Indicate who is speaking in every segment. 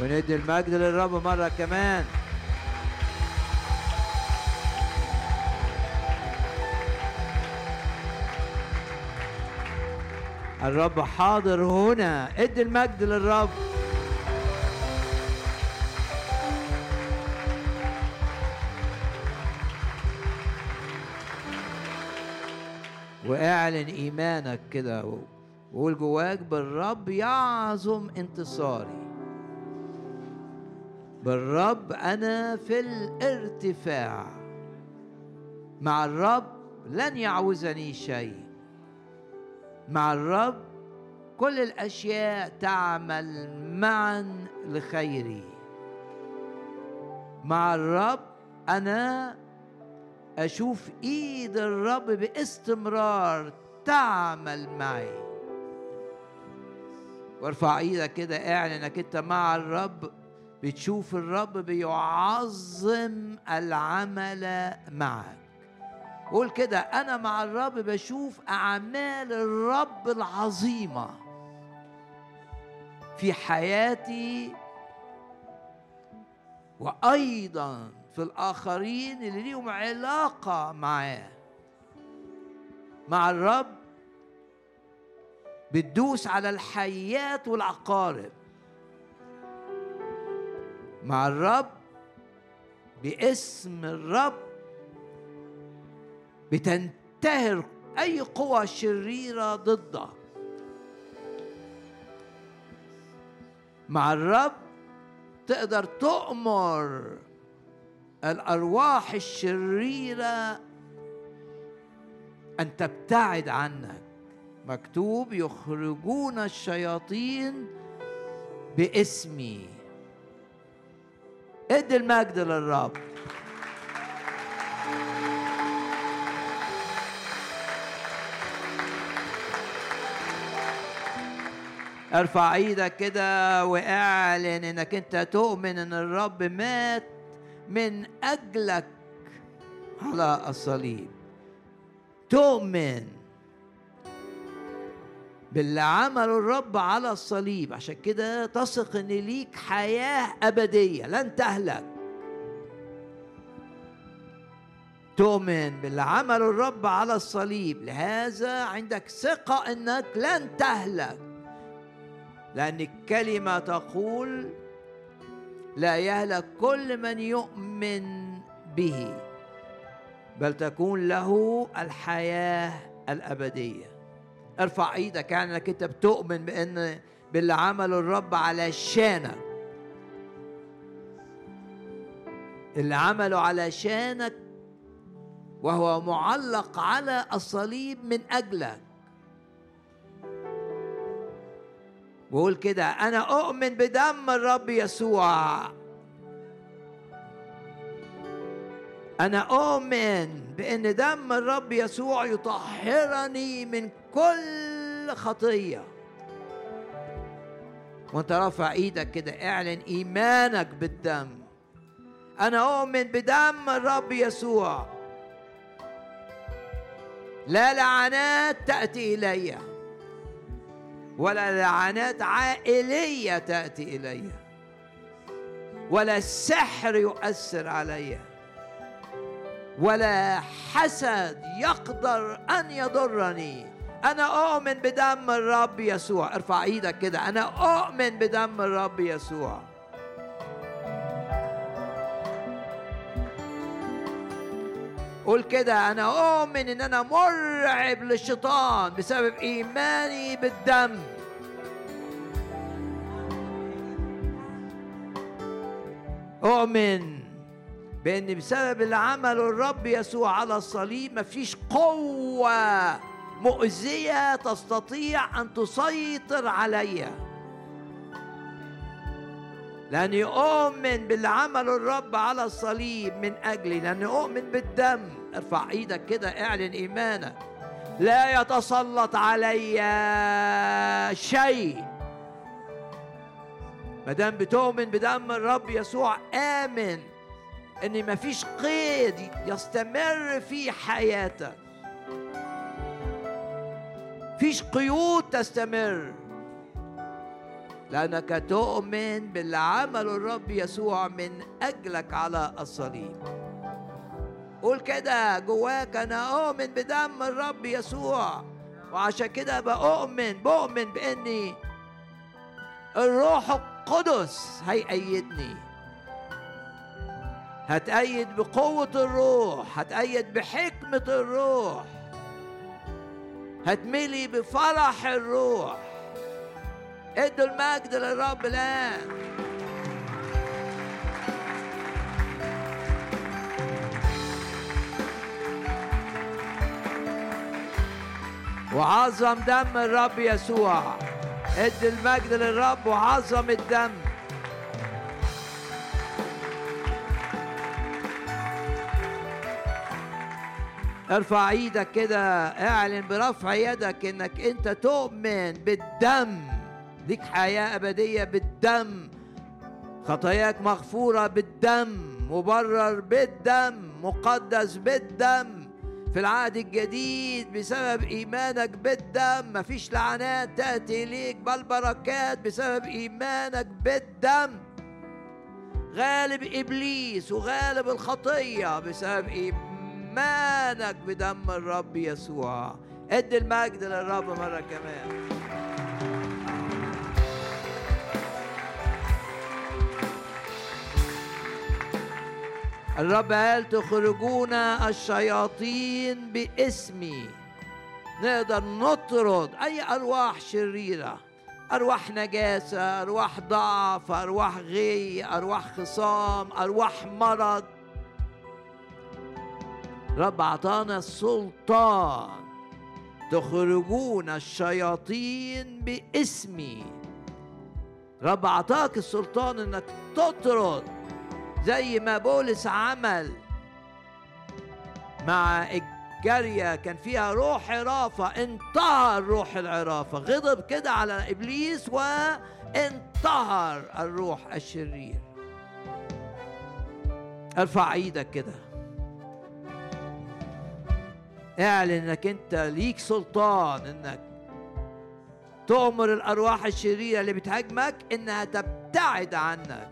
Speaker 1: وندي المجد للرب مرة كمان. الرب حاضر هنا. ادي المجد للرب. واعلن إيمانك كده وقول جواك بالرب يعظم انتصاري. بالرب أنا في الارتفاع. مع الرب لن يعوزني شيء. مع الرب كل الأشياء تعمل معا لخيري. مع الرب أنا أشوف إيد الرب باستمرار تعمل معي. وارفع إيدك كده اعلن إنك أنت مع الرب. بتشوف الرب بيعظم العمل معك. قول كده أنا مع الرب بشوف أعمال الرب العظيمة في حياتي وأيضا في الآخرين اللي ليهم علاقة معاه. مع الرب بتدوس على الحيات والعقارب. مع الرب باسم الرب بتنتهر أي قوى شريرة ضدك. مع الرب تقدر تؤمر الأرواح الشريرة أن تبتعد عنك. مكتوب يخرجون الشياطين باسمي. ادي المجد للرب. ارفع إيدك كده واعلن انك انت تؤمن ان الرب مات من اجلك على الصليب. تؤمن. باللي عمله الرب على الصليب. عشان كده تثق إن ليك حياة أبدية. لن تهلك. تؤمن باللي عمله الرب على الصليب. لهذا عندك ثقة إنك لن تهلك. لأن الكلمة تقول لا يهلك كل من يؤمن به بل تكون له الحياة الأبدية. ارفع إيدك يعني انك انت بتؤمن بان باللي عمله الرب علشانك. اللي عمله علشانك وهو معلق على الصليب من اجلك. بقول كده أنا اؤمن بدم الرب يسوع. أنا اؤمن بان دم الرب يسوع يطهرني من كل خطية. وانت رافع إيدك كده اعلن ايمانك بالدم. أنا اؤمن بدم الرب يسوع. لا لعنات تأتي إلي ولا لعنات عائلية تأتي إلي ولا السحر يؤثر عليّ ولا حسد يقدر أن يضرني. أنا اؤمن بدم الرب يسوع. ارفع إيدك كده. أنا اؤمن بدم الرب يسوع. قول كده. أنا اؤمن إن أنا مرعب للشيطان بسبب إيماني بالدم. اؤمن بإن بسبب اللي عمله الرب يسوع على الصليب مفيش قوة. مؤذية تستطيع أن تسيطر عليا لاني اؤمن باللي عمله الرب على الصليب من أجلي. لاني اؤمن بالدم. ارفع إيدك كده اعلن إيمانك. لا يتسلط علي شيء. ما دام بتؤمن بدم الرب يسوع آمن إن مفيش قيد يستمر في حياتك. فيش قيود تستمر. لأنك تؤمن باللي عمله الرب يسوع من أجلك على الصليب. قول كده جواك أنا أؤمن بدم الرب يسوع. وعشان كده بأؤمن بؤمن بإني الروح القدس هيأيدني. هتأيد بقوة الروح هتأيد بحكمة الروح. هتملي بفرح الروح. ادوا المجد للرب الآن. وعظم دم الرب يسوع. ادي المجد للرب وعظم الدم. ارفع إيدك كده اعلن برفع يدك انك انت تؤمن بالدم. ليك حياة أبدية بالدم. خطاياك مغفورة بالدم. مبرر بالدم. مقدس بالدم. في العهد الجديد بسبب إيمانك بالدم. مفيش لعنات تأتي إليك بل بركات بسبب إيمانك بالدم. غالب إبليس وغالب الخطية بسبب إيمانك بدم الرب يسوع. ادي المجد للرب مرة كمان. الرب قال تخرجون الشياطين باسمي. نقدر نطرد أي أرواح شريرة. أرواح نجاسة أرواح ضعف أرواح غي أرواح خصام أرواح مرض. رب أعطانا السلطان. تخرجون الشياطين باسمي. رب أعطاك السلطان إنك تطرد زي ما بولس عمل مع الجارية. كان فيها روح عرافة انتهر روح العرافة. غضب كده على إبليس وانتهر الروح الشرير. ارفع إيدك كده. اعلن إنك أنت ليك سلطان إنك تؤمر الأرواح الشريرة اللي بتهاجمك إنها تبتعد عنك.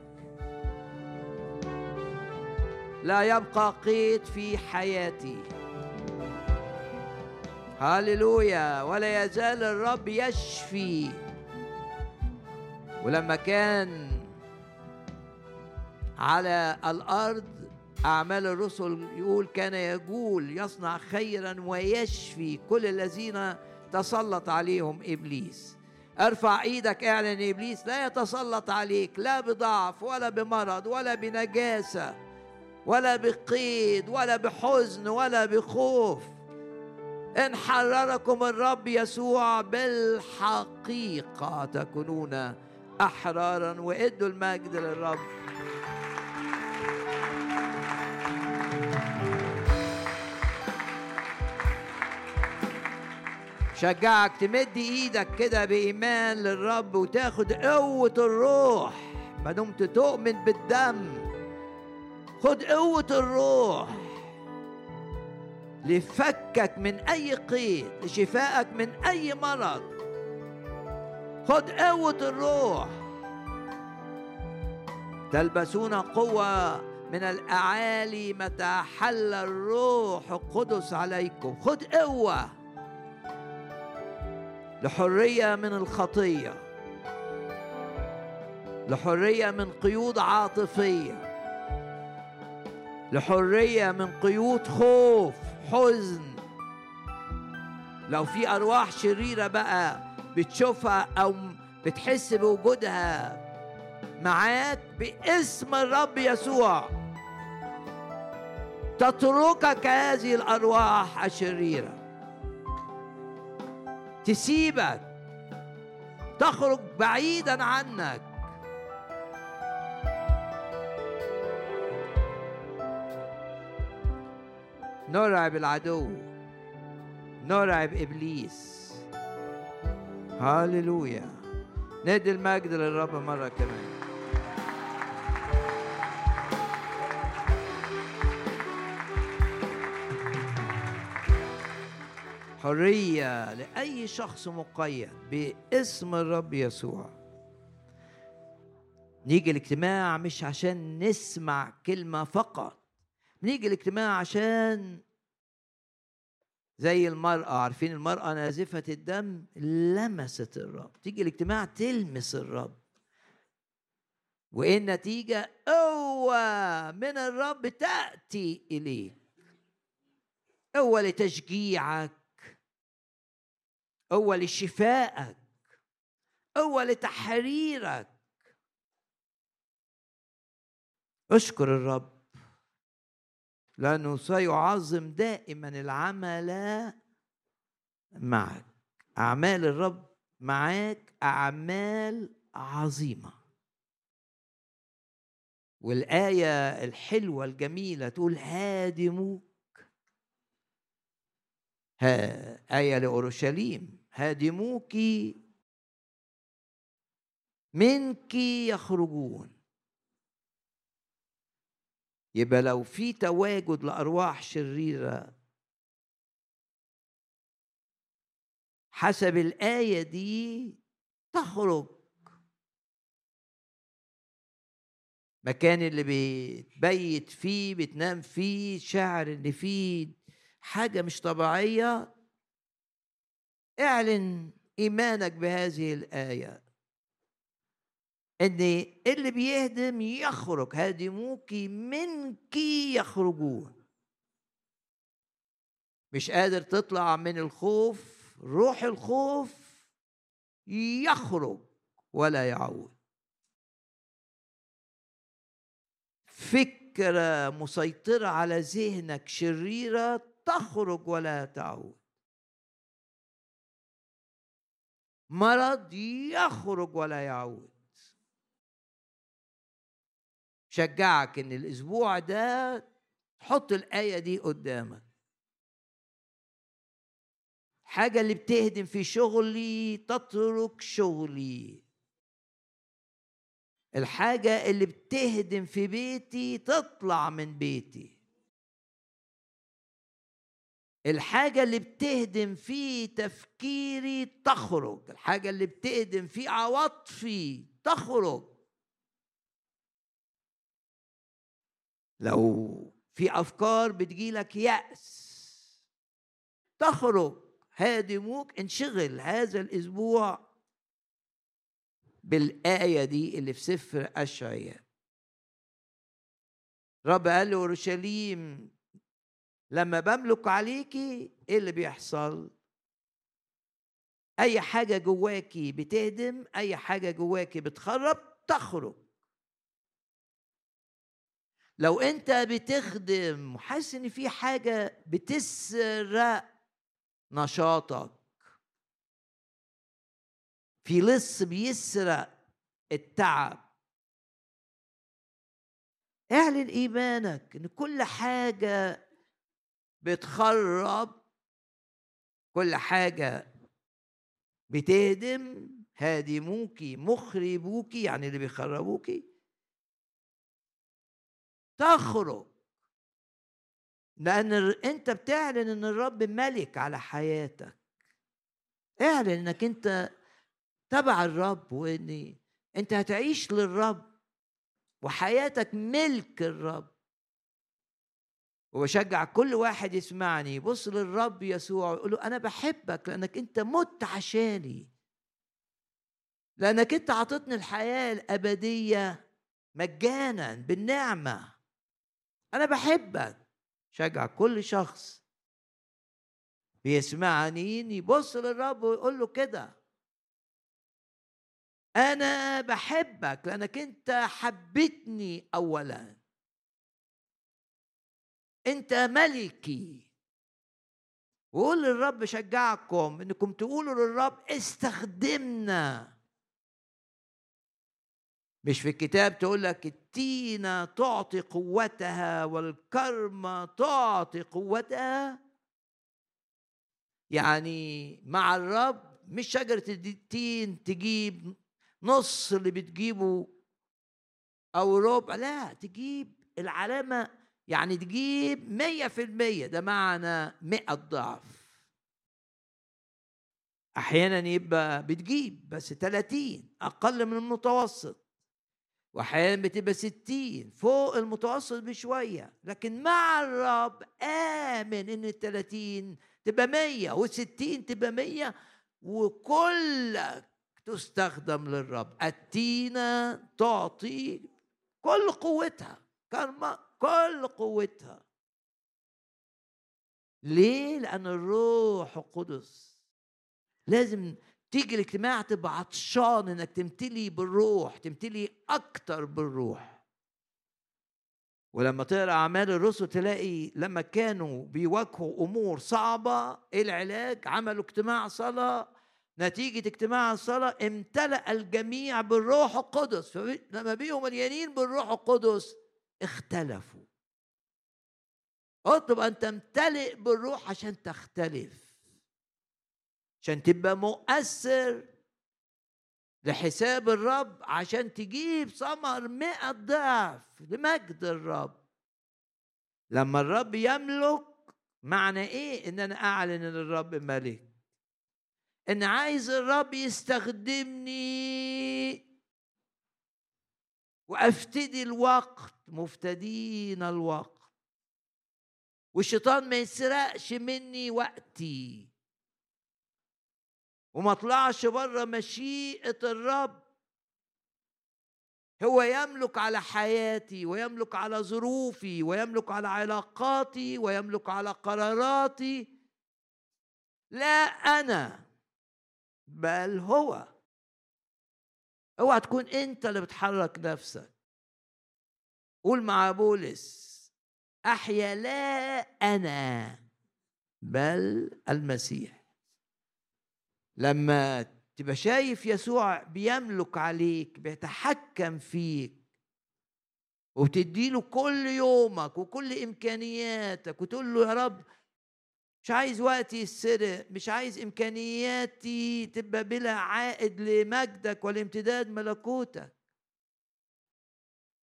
Speaker 1: لا يبقى قيد في حياتي. هللويا. ولا يزال الرب يشفي. ولما كان على الأرض أعمال الرسل يقول كان يقول يصنع خيرا ويشفي كل الذين تسلط عليهم إبليس. ارفع إيدك اعلن إبليس لا يتسلط عليك لا بضعف ولا بمرض ولا بنجاسة ولا بقيد ولا بحزن ولا بخوف. إن حرركم الرب يسوع بالحقيقة تكونون أحرارا وإدوا المجد للرب. شجعك تمد إيدك كده بإيمان للرب وتاخد قوة الروح. ما دمت تؤمن بالدم. خد قوة الروح. لفكك من أي قيد لشفائك من أي مرض. خد قوة الروح. تلبسون قوة من الأعالي متى حل الروح القدس عليكم. خد قوة. لحرية من الخطية لحرية من قيود عاطفية لحرية من قيود خوف حزن. لو في أرواح شريرة بقى بتشوفها أو بتحس بوجودها معاك باسم الرب يسوع. تتركك هذه الأرواح الشريرة. تسيبك تخرج بعيدا عنك. نرعب العدو نرعب إبليس. هاليلويا ندي المجد للرب مرة كمان. حرية لأي شخص مقيد باسم الرب يسوع. نيجي الاجتماع مش عشان نسمع كلمة فقط. نيجي الاجتماع عشان زي المرأة عارفين المرأة نازفة الدم لمست الرب. تيجي الاجتماع تلمس الرب. وإيه النتيجة قوة من الرب تأتي إليك. قوة لتشجيعك. قوة لشفائك قوة لتحريرك أشكر الرب لأنه سيعظم دائما العمل معك. أعمال الرب معاك أعمال عظيمة. والآية الحلوة الجميلة تقول هادموك. ها آية لأورشليم. هادموك منك يخرجون. يبقى لو في تواجد لأرواح شريرة حسب الآية دي تخرج. مكان اللي بتبيت فيه بتنام فيه شعر ان فيه حاجة مش طبيعية اعلن إيمانك بهذه الآية. إن اللي بيهدم يخرج هادموك منك يخرجون. مش قادر تطلع من الخوف روح الخوف يخرج ولا يعود. فكرة مسيطرة على ذهنك شريرة تخرج ولا تعود. مرض يخرج ولا يعود. شجعك إن الأسبوع ده تحط الآية دي قدامك. حاجة اللي بتهدم في شغلي تترك شغلي. الحاجة اللي بتهدم في بيتي تطلع من بيتي. الحاجة اللي بتهدم في تفكيري تخرج الحاجة اللي بتهدم في عواطفي تخرج. لو في أفكار بتجيلك يأس تخرج هادموك انشغل هذا الأسبوع بالآية دي اللي في سفر أشعياء. رب قال لأورشليم لما بملك عليكي إيه اللي بيحصل؟ أي حاجة جواكي بتهدم أي حاجة جواكي بتخرب تخرج. لو أنت بتخدم وحاسس إن في حاجة بتسرق نشاطك في لص بيسرق التعب اعلن إيمانك إن كل حاجة بتخرب كل حاجة بتهدم هادموكي مخربوكي يعني اللي بيخربوكي. تخرج. لأن أنت بتعلن إن الرب ملك على حياتك. اعلن إنك أنت تبع الرب وإن أنت هتعيش للرب وحياتك ملك الرب. وبشجع كل واحد يسمعني. يبص للرب يسوع ويقول له أنا بحبك لأنك أنت مت عشاني. لأنك أنت عطتني الحياة الأبدية مجانا بالنعمة. أنا بحبك. شجع كل شخص بيسمعني يبص للرب ويقول له كده أنا بحبك لأنك أنت حبيتني اولا. انت ملكي. وقول للرب شجعكم انكم تقولوا للرب استخدمنا. مش في الكتاب تقول لك التينة تعطي قوتها والكرمة تعطي قوتها. يعني مع الرب مش شجرة التين تجيب نص اللي بتجيبه أو ربع لا تجيب العلامة يعني تجيب مية في المية ده معنى مئة ضعف. أحيانا يبقى بتجيب بس تلاتين أقل من المتوسط. واحيانا بتبقى ستين فوق المتوسط بشوية. لكن مع الرب آمن إن التلاتين تبقى مية والستين تبقى مية وكلك تستخدم للرب. التينة تعطي كل قوتها كل قوتها. ليه؟ لأن الروح القدس لازم تيجي الاجتماع تبقى عطشان إنك تمتلي بالروح تمتلي أكتر بالروح. ولما تقرأ أعمال الرسل تلاقي لما كانوا بيواجهوا أمور صعبة العلاج عملوا اجتماع صلاة نتيجة اجتماع الصلاة امتلأ الجميع بالروح القدس. فلما بيهم مليانين بالروح القدس اختلفوا. اطلب ان تمتلئ بالروح عشان تختلف. عشان تبقى مؤثر لحساب الرب عشان تجيب ثمر مئة ضعف لمجد الرب. لما الرب يملك معنى إيه؟ إن أنا أعلن إن الرب ملك. إن عايز الرب يستخدمني وأفتدي الوقت مفتدين الوقت. والشيطان ما يسرقش مني وقتي. وما اطلعش بره مشيئة الرب. هو يملك على حياتي ويملك على ظروفي ويملك على علاقاتي ويملك على قراراتي. لا أنا بل هو. اوعى تكون انت اللي بتحرك نفسك. قول مع بولس أحيا لا أنا بل المسيح. لما تبقى شايف يسوع بيملك عليك بيتحكم فيك وبتديله كل يومك وكل إمكانياتك وتقول له يا رب مش عايز وقتي يسرق مش عايز إمكانياتي تبقى بلا عائد لمجدك ولامتداد ملكوتك.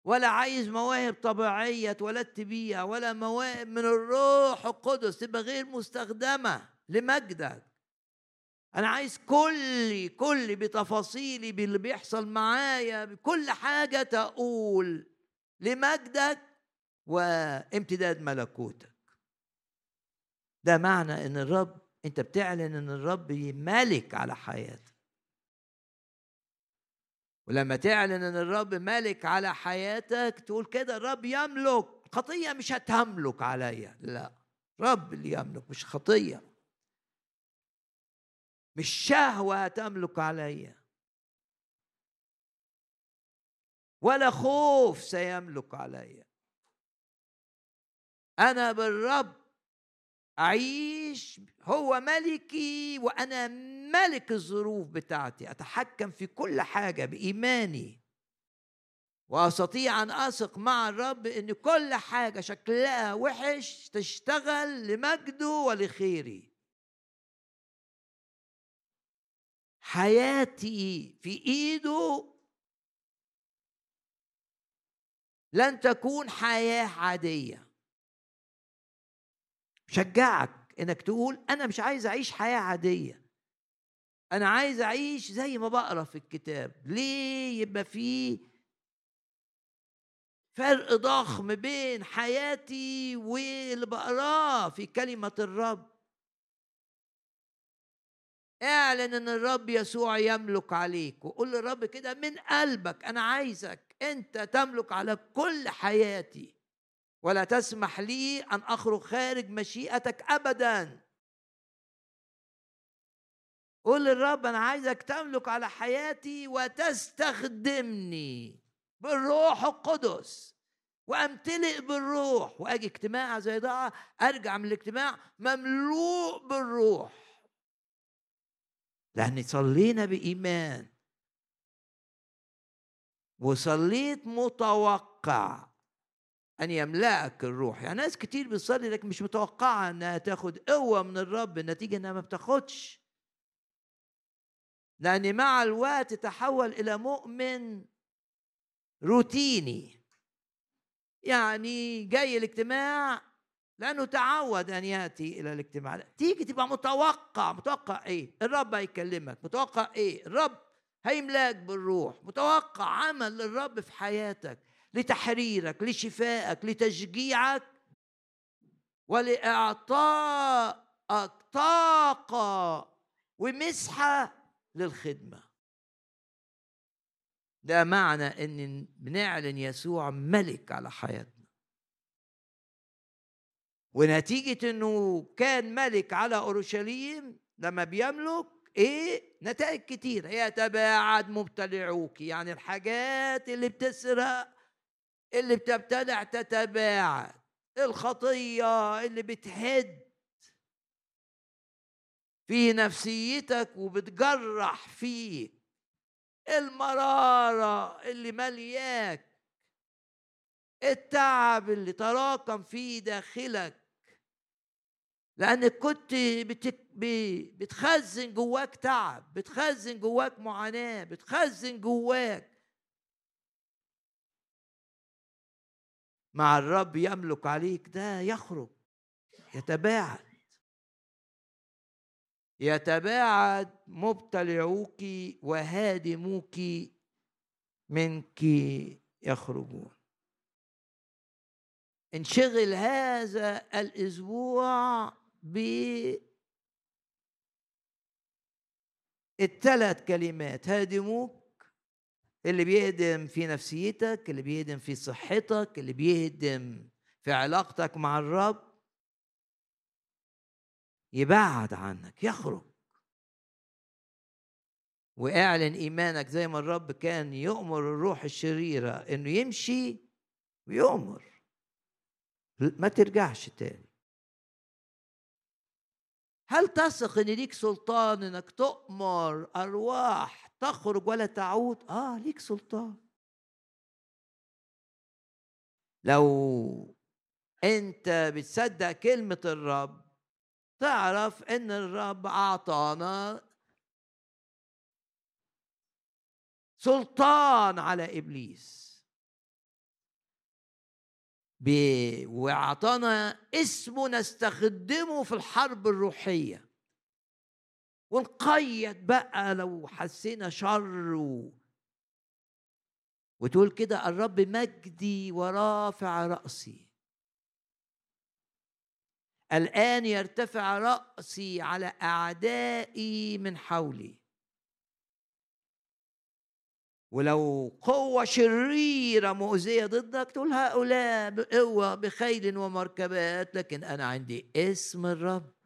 Speaker 1: ولا عايز مواهب طبيعية اتولدت بيها ولا مواهب من الروح القدس تبقى غير مستخدمة لمجدك. أنا عايز كل كل بتفاصيلي باللي بيحصل معايا بكل حاجة تقول لمجدك وامتداد ملكوتك. ده معنى إن الرب أنت بتعلن إن الرب ملك على حياتك ولما تعلن إن الرب ملك على حياتك تقول كده الرب يملك. خطية مش هتملك عليا. لا رب اللي يملك مش خطية. مش شهوة هتملك عليا. ولا خوف سيملك عليا. أنا بالرب أعيش هو ملكي وأنا ملك الظروف بتاعتي أتحكم في كل حاجة بإيماني. وأستطيع أن أثق مع الرب إن كل حاجة شكلها وحش تشتغل لمجده ولخيري. حياتي في إيده لن تكون حياة عادية. شجعك إنك تقول أنا مش عايز أعيش حياة عادية. أنا عايز أعيش زي ما بقرأ في الكتاب. ليه يبقى في فرق ضخم بين حياتي واللي بقراه في كلمة الرب؟ اعلن إن الرب يسوع يملك عليك وقول للرب كده من قلبك أنا عايزك أنت تملك على كل حياتي. ولا تسمح لي أن أخرج خارج مشيئتك ابدا. قول للرب أنا عايزك تملك على حياتي وتستخدمني بالروح القدس. وأمتلئ بالروح. وأجي اجتماع زي ده أرجع من الاجتماع مملوء بالروح. لأن صلينا بإيمان. وصليت متوقع. أن يملأك الروح. يعني ناس كتير بتصلي لكن مش متوقعة أنها تاخد قوة من الرب النتيجة أنها ما بتاخدش. لأن مع الوقت تحول إلى مؤمن روتيني. يعني جاي الاجتماع لأنه تعود أن يأتي إلى الاجتماع. تيجي تبقى متوقع. متوقع إيه؟ الرب هيكلمك. متوقع إيه؟ الرب هيملأك بالروح. متوقع عمل للرب في حياتك. لتحريرك لشفائك لتشجيعك ولإعطائك طاقة ومسحة للخدمة. ده معنى إن بنعلن يسوع ملك على حياتنا. ونتيجة إنه كان ملك على أورشليم لما بيملك إيه؟ نتائج كتير. يتباعد مبتلعوك يعني الحاجات اللي بتسرق. اللي بتبتلع تتباعد الخطية اللي بتهد. في نفسيتك وبتجرح فيك. المرارة اللي ملياك. التعب اللي تراكم في داخلك. لأنك كنت. بتخزن جواك تعب بتخزن جواك معاناة بتخزن جواك مع الرب يملك عليك ده يخرج يتباعد. يتباعد مبتلعوك وهادموك منك يخرجون. انشغل هذا الأسبوع ب الثلاث كلمات هادموك اللي بيهدم في نفسيتك اللي بيهدم في صحتك اللي بيهدم في علاقتك مع الرب يبعد عنك يخرج. واعلن إيمانك زي ما الرب كان يؤمر الروح الشريرة إنه يمشي ويؤمر. ما ترجعش تاني. هل تثق إن ليك سلطان إنك تؤمر أرواح تخرج ولا تعود. آه ليك سلطان. لو أنت بتصدق كلمة الرب تعرف إن الرب أعطانا سلطان على إبليس. وأعطانا اسمه نستخدمه في الحرب الروحية. ونقيد بقى لو حسينا شر. و... وتقول كده الرب مجدي ورافع رأسي. الآن يرتفع رأسي على أعدائي من حولي. ولو قوة شريرة مؤذية ضدك تقول هؤلاء بقوة بخيل ومركبات لكن أنا عندي اسم الرب.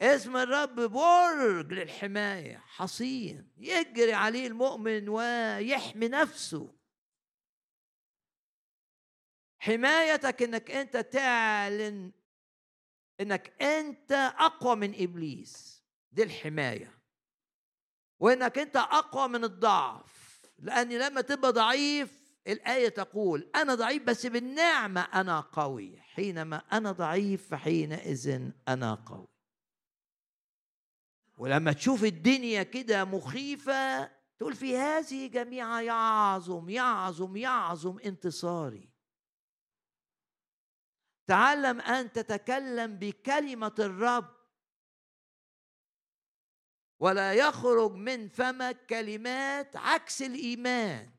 Speaker 1: اسم الرب برج للحماية حصين يجري عليه المؤمن ويحمي نفسه. حمايتك إنك أنت تعلن إنك أنت أقوى من إبليس. دي الحماية. وإنك أنت أقوى من الضعف. لأن لما تبقى ضعيف الآية تقول أنا ضعيف بس بالنعمة أنا قوي. حينما أنا ضعيف فحينئذ أنا قوي. ولما تشوف الدنيا كده مخيفة تقول في هذه جميعها يعظم يعظم يعظم انتصاري. تعلم أن تتكلم بكلمة الرب. ولا يخرج من فمك كلمات عكس الإيمان.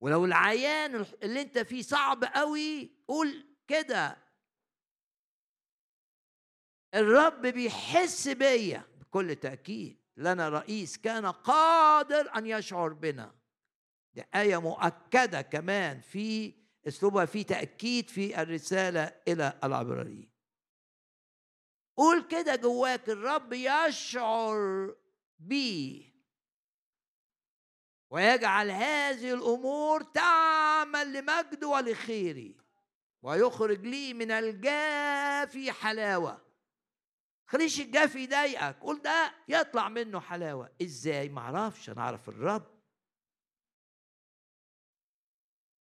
Speaker 1: ولو العيان اللي أنت فيه صعب قوي قول كده. الرب بيحس بيا. بكل تأكيد لنا رئيس كان قادر أن يشعر بنا. دي آية مؤكدة كمان في أسلوبها في تأكيد في الرسالة إلى العبرانيين. قول كده جواك الرب يشعر بي. ويجعل هذه الأمور تعمل لمجد ولخيري ويخرج لي من الجافي حلاوة. خليش الجافي يضايقك قول ده يطلع منه حلاوة. إزاي؟ معرفش أنا أعرف الرب.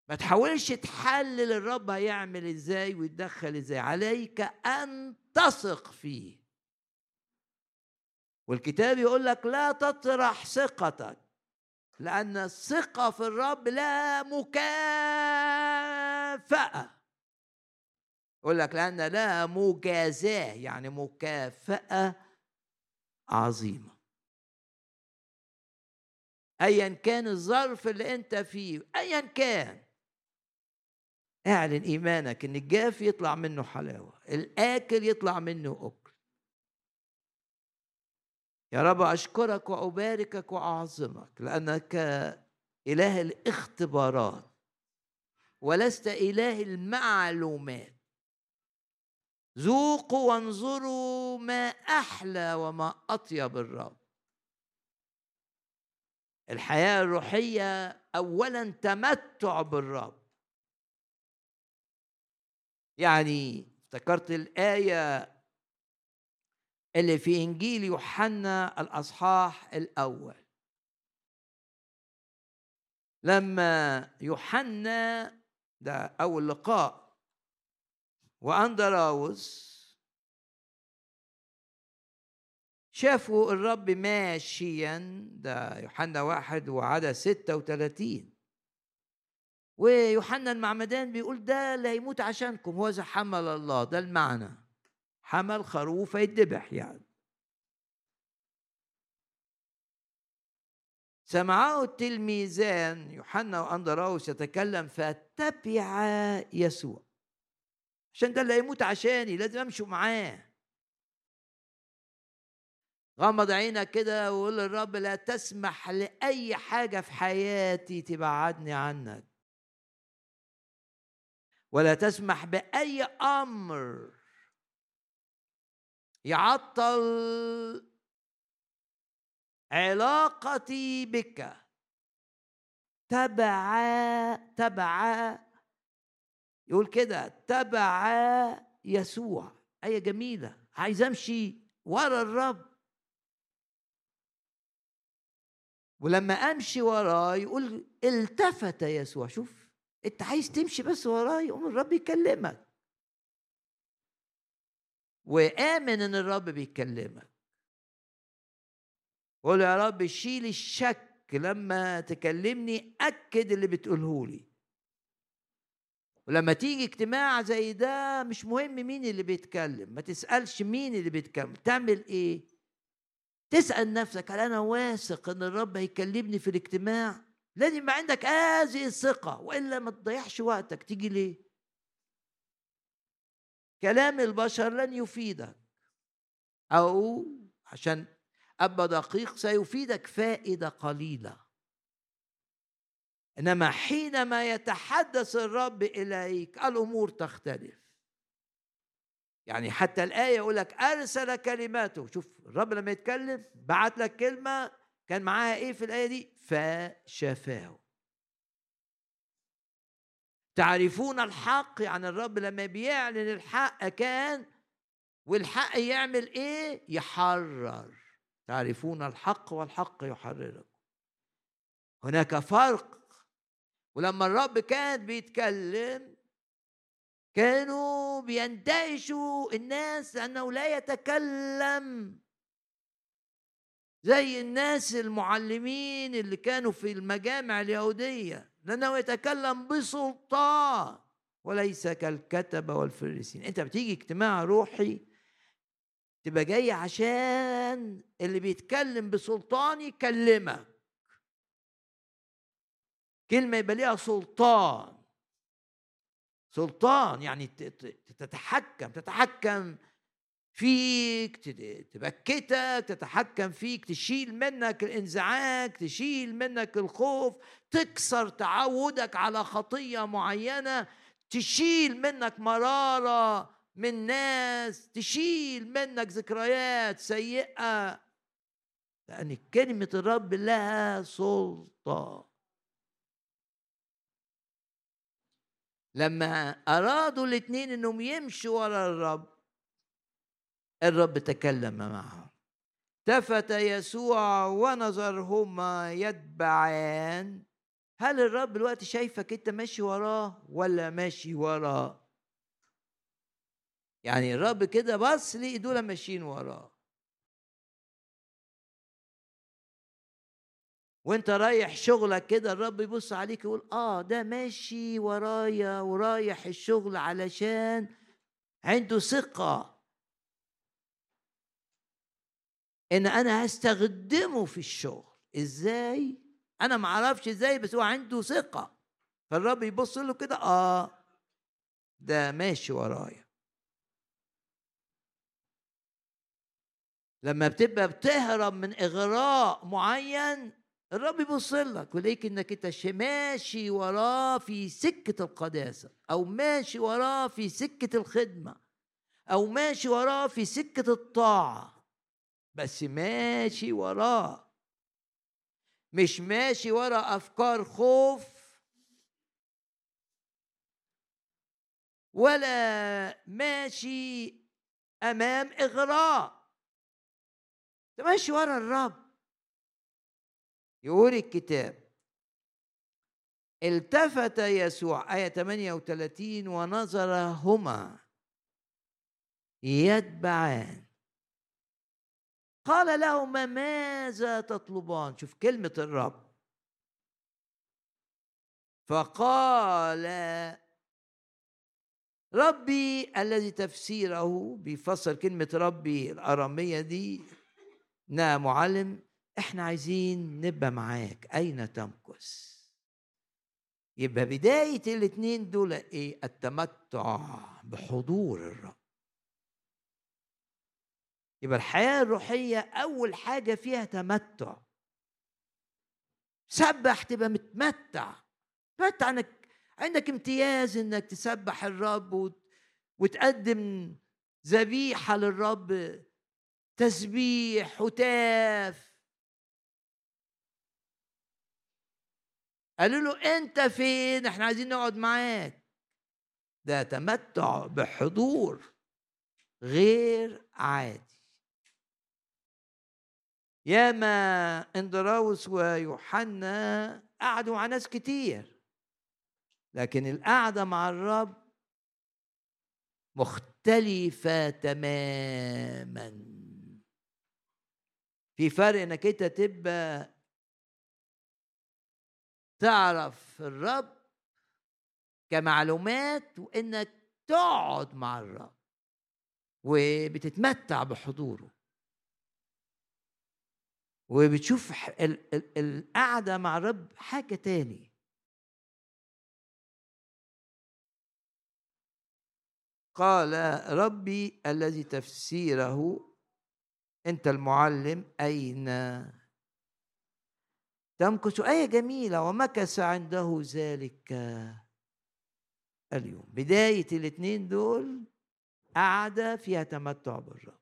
Speaker 1: ما تحاولش تحلل الرب هيعمل إزاي ويتدخل إزاي. عليك أن تثق فيه. والكتاب يقول لك لا تطرح ثقتك لأن الثقة في الرب لا مكافأة. يقول لك لأن لا مجازاة يعني مكافأة عظيمة. ايا كان الظرف اللي أنت فيه ايا كان. اعلن إيمانك إن الجاف يطلع منه حلاوة الآكل يطلع منه أكل. يا رب أشكرك وأباركك وأعظمك لأنك إله الاختبارات ولست إله المعلومات. ذوقوا وانظروا ما أحلى وما أطيب الرب. الحياة الروحية اولا تمتع بالرب. يعني افتكرت الآية اللي في إنجيل يوحنا الأصحاح الأول. لما يوحنا ده أول لقاء واندراوس شافوا الرب ماشيا ده يوحنا واحد وعدد ستة وثلاثين ويوحنا المعمدان بيقول ده اللي هيموت عشانكم هو حمل الله ده المعنى. حمل خروف يتذبح يعني. سمعه التلميذان يوحنا واندراوس يتكلم فاتبع يسوع. عشان ده اللي هيموت عشاني لازم امشوا معاه. غمض عينك كده وقول للرب لا تسمح لأي حاجة في حياتي تبعدني عنك. ولا تسمح بأي أمر يعطل علاقتي بك. تبع تبع يقول كده تبع يسوع. آية جميلة. عايز أمشي ورا الرب. ولما أمشي وراه يقول التفت يسوع. شوف أنت عايز تمشي بس وراه يقوم الرب يكلمك. وآمن إن الرب بيكلمك. قول يا رب شيل الشك لما تكلمني أكد اللي بتقوله لي. ولما تيجي اجتماع زي ده مش مهم مين اللي بيتكلم ما تسألش مين اللي بيتكلم تعمل إيه؟ تسأل نفسك هل أنا واثق إن الرب هيكلمني في الاجتماع؟ لازم يبقى عندك هذه الثقة وإلا ما تضيعش وقتك. تيجي ليه؟ كلام البشر لن يفيدك. أو عشان أب دقيق سيفيدك فائدة قليلة. إنما حينما يتحدث الرب إليك الأمور تختلف. يعني حتى الآية يقول لك أرسل كلماته. شوف الرب لما يتكلم بعت لك كلمة كان معاها إيه في الآية دي؟ فشفاه. تعرفون الحق؟ يعني الرب لما بيعلن الحق كان والحق يعمل إيه؟ يحرر. تعرفون الحق والحق يحرركم. هناك فرق ولما الرب كان بيتكلم كانوا بيندهشوا الناس لأنه لا يتكلم. زي الناس المعلمين اللي كانوا في المجامع اليهودية لأنه يتكلم بسلطان وليس كالكتبة والفريسين أنت بتيجي اجتماع روحي تبقى جاي عشان اللي بيتكلم بسلطان يكلمك. كلمة يبقى ليها سلطان. سلطان يعني تتحكم تتحكم فيك تبكتك تتحكم فيك تشيل منك الانزعاج تشيل منك الخوف تكسر تعودك على خطية معينة تشيل منك مرارة من ناس تشيل منك ذكريات سيئة لأن كلمة الرب لها سلطة لما أرادوا الاثنين أنهم يمشوا ورا الرب الرب تكلم معهم. التفت يسوع ونظرهما يتبعان. هل الرب دلوقتي شايفك أنت ماشي وراه ولا ماشي وراه؟ يعني الرب كده بص لقي دول ماشيين وراه. وانت رايح شغلك كده الرب يبص عليك يقول آه ده ماشي ورايا ورايح الشغل علشان عنده ثقة إن أنا هستخدمه في الشغل. إزاي؟ أنا ما أعرفش إزاي بس هو عنده ثقة. فالرب يبص له كده آه ده ماشي ورايا. لما بتبقى بتهرب من إغراء معين الرب يبص لك ويلاقيك إنك أنت ماشي وراه في سكة القداسة أو ماشي وراه في سكة الخدمة أو ماشي وراه في سكة الطاعة بس ماشي وراه. مش ماشي ورا أفكار خوف ولا ماشي أمام إغراء. ماشي ورا الرب. يقول الكتاب التفت يسوع آية 38 ونظرهما يتبعان. قال لهما ماذا تطلبان؟ شوف كلمة الرب. فقال ربي الذي تفسيره بيفسر كلمة ربي الأرامية دي. نعم معلم. إحنا عايزين نبقى معاك. أين تمكث؟ يبقى بداية الاتنين دول إيه؟ التمتع بحضور الرب. يبقى الحياة الروحية أول حاجة فيها تمتع. سبح تبقى متمتع. تمتع انك عندك امتياز إنك تسبح الرب وتقدم ذبيحة للرب تسبيح هتاف قالوا له أنت فين؟ إحنا عايزين نقعد معاك. ده تمتع بحضور غير عادي. ياما إندراوس ويوحنا قعدوا مع ناس كتير لكن القعدة مع الرب مختلفة تماما. في فرق إنك أنت تبقى تعرف الرب كمعلومات وإنك تقعد مع الرب وبتتمتع بحضوره. وبتشوف القعدة مع الرب حاجة تاني. قال ربي الذي تفسيره أنت المعلم أين؟ تمكث آية جميلة ومكث عنده ذلك اليوم. بداية الاثنين دول قعدة فيها تمتع بالرب.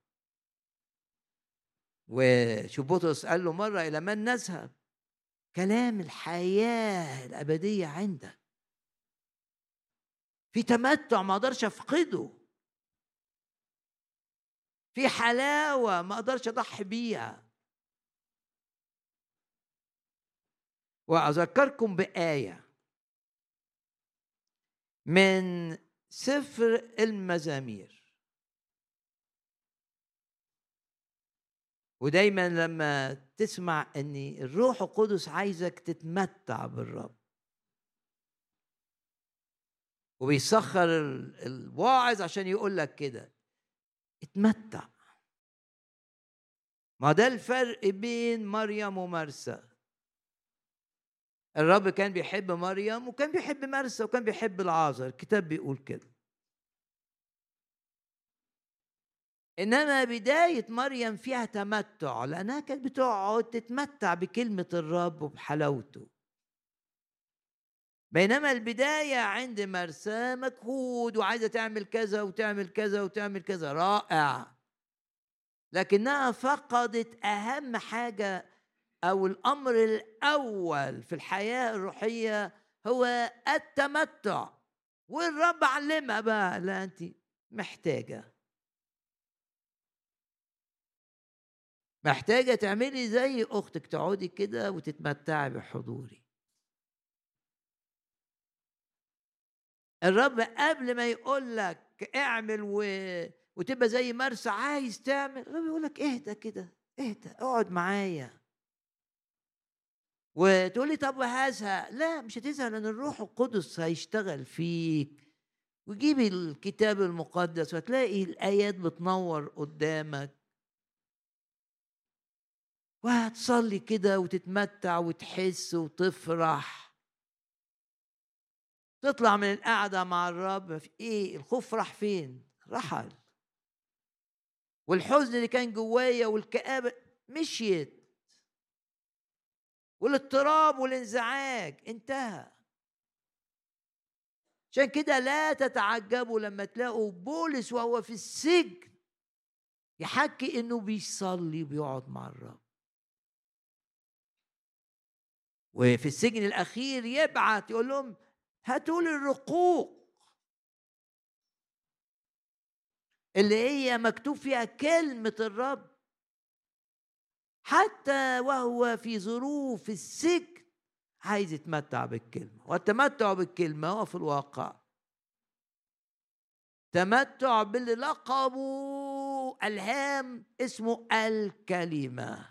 Speaker 1: وشوف بطرس قال له مرة إلى من نذهب؟ كلام الحياة الأبدية عندك في تمتع ما أقدرش أفقده. في حلاوة ما أقدرش أضحي بيها. وأذكركم بآية من سفر المزامير. ودايما لما تسمع إن الروح القدس عايزك تتمتع بالرب. وبيسخر الواعظ عشان يقول لك كده اتمتع. ما ده الفرق بين مريم ومرسى. الرب كان بيحب مريم وكان بيحب مرسى وكان بيحب العازر. الكتاب بيقول كده. إنما بداية مريم فيها تمتع لأنها كانت بتقعد تتمتع بكلمة الرب وبحلاوته. بينما البداية عند مرسى مجهود وعايزة تعمل كذا وتعمل كذا وتعمل كذا رائع. لكنها فقدت أهم حاجة أو الأمر الأول في الحياة الروحية هو التمتع. والرب علمها بقى لا أنت محتاجة. محتاجة تعملي زي أختك تقعدي كده وتتمتعي بحضوري. الرب قبل ما يقول لك اعمل و... وتبقى زي مرسى عايز تعمل الرب يقول لك اهدى كده اهدى اقعد معايا. وتقول لي طب وهزهق لا مش هتزهق لأن الروح القدس هيشتغل فيك. وجيبي الكتاب المقدس وهتلاقي الآيات بتنور قدامك. وهتصلي كده وتتمتع وتحس وتفرح. تطلع من القعدة مع الرب في إيه الخوف راح فين؟ رحل. والحزن اللي كان جوايا والكآبة مشيت. والاضطراب والانزعاج انتهى. عشان كده لا تتعجبوا لما تلاقوا بولس وهو في السجن يحكي إنه بيصلي وبيقعد مع الرب. وفي السجن الأخير يبعت يقول لهم هاتوا لي الرقوق. اللي هي مكتوب فيها كلمة الرب حتى وهو في ظروف السجن عايز يتمتع بالكلمة والتمتع بالكلمة هو في الواقع. تمتع باللي لقبه الهام اسمه الكلمة.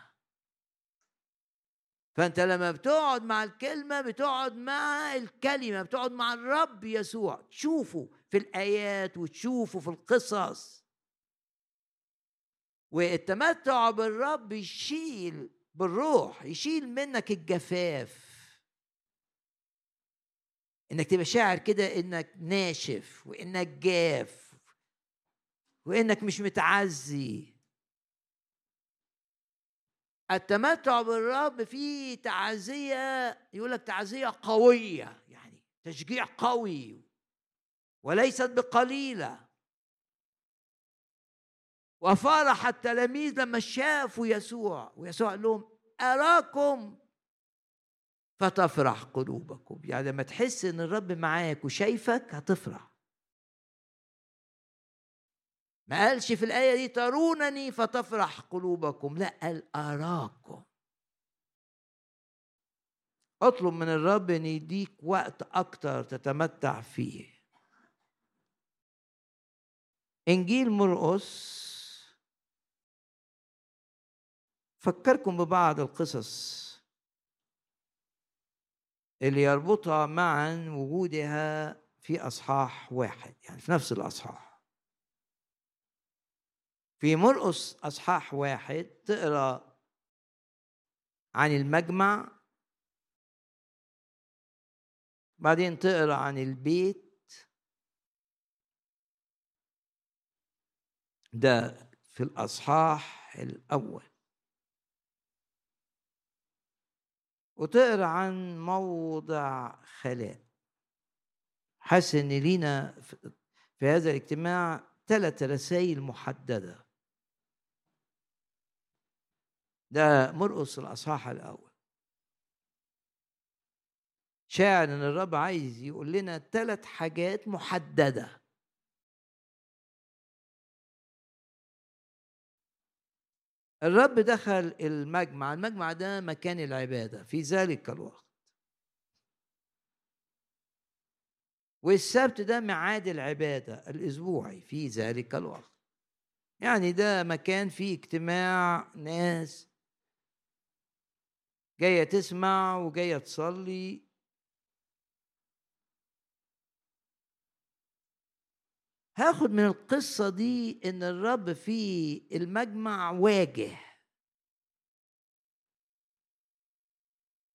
Speaker 1: فأنت لما بتقعد مع الكلمة بتقعد مع الكلمة بتقعد مع الرب يسوع. تشوفه في الآيات وتشوفه في القصص. والتمتع بالرب يشيل بالروح يشيل منك الجفاف. إنك تبقى شاعر كده إنك ناشف وإنك جاف وإنك مش متعزي. التمتع بالرب فيه تعزية يقول لك تعزية قوية يعني تشجيع قوي وليست بقليلة. وفرح التلاميذ لما شافوا يسوع ويسوع قال لهم أراكم فتفرح قلوبكم. يعني لما تحس إن الرب معاك وشايفك هتفرح. ما قالش في الآية دي ترونني فتفرح قلوبكم. لا قال أراكم. اطلب من الرب إن يديك وقت أكتر تتمتع فيه. إنجيل مرقس فكركم ببعض القصص اللي يربطها معا وجودها في أصحاح واحد يعني في نفس الأصحاح. في مرقس أصحاح واحد تقرأ عن المجمع بعدين تقرأ عن البيت. ده في الأصحاح الأول. وتقرأ عن موضع خلاء حاسس إن لينا في هذا الاجتماع ثلاث رسائل محددة. ده مرقص الأصحاح الأول. شاعر إن الرب عايز يقول لنا ثلاث حاجات محددة. الرب دخل المجمع المجمع ده مكان العبادة في ذلك الوقت. والسبت ده ميعاد العبادة الأسبوعي في ذلك الوقت. يعني ده مكان فيه اجتماع ناس جاية تسمع وجاية تصلي هاخد من القصة دي إن الرب في المجمع واجه.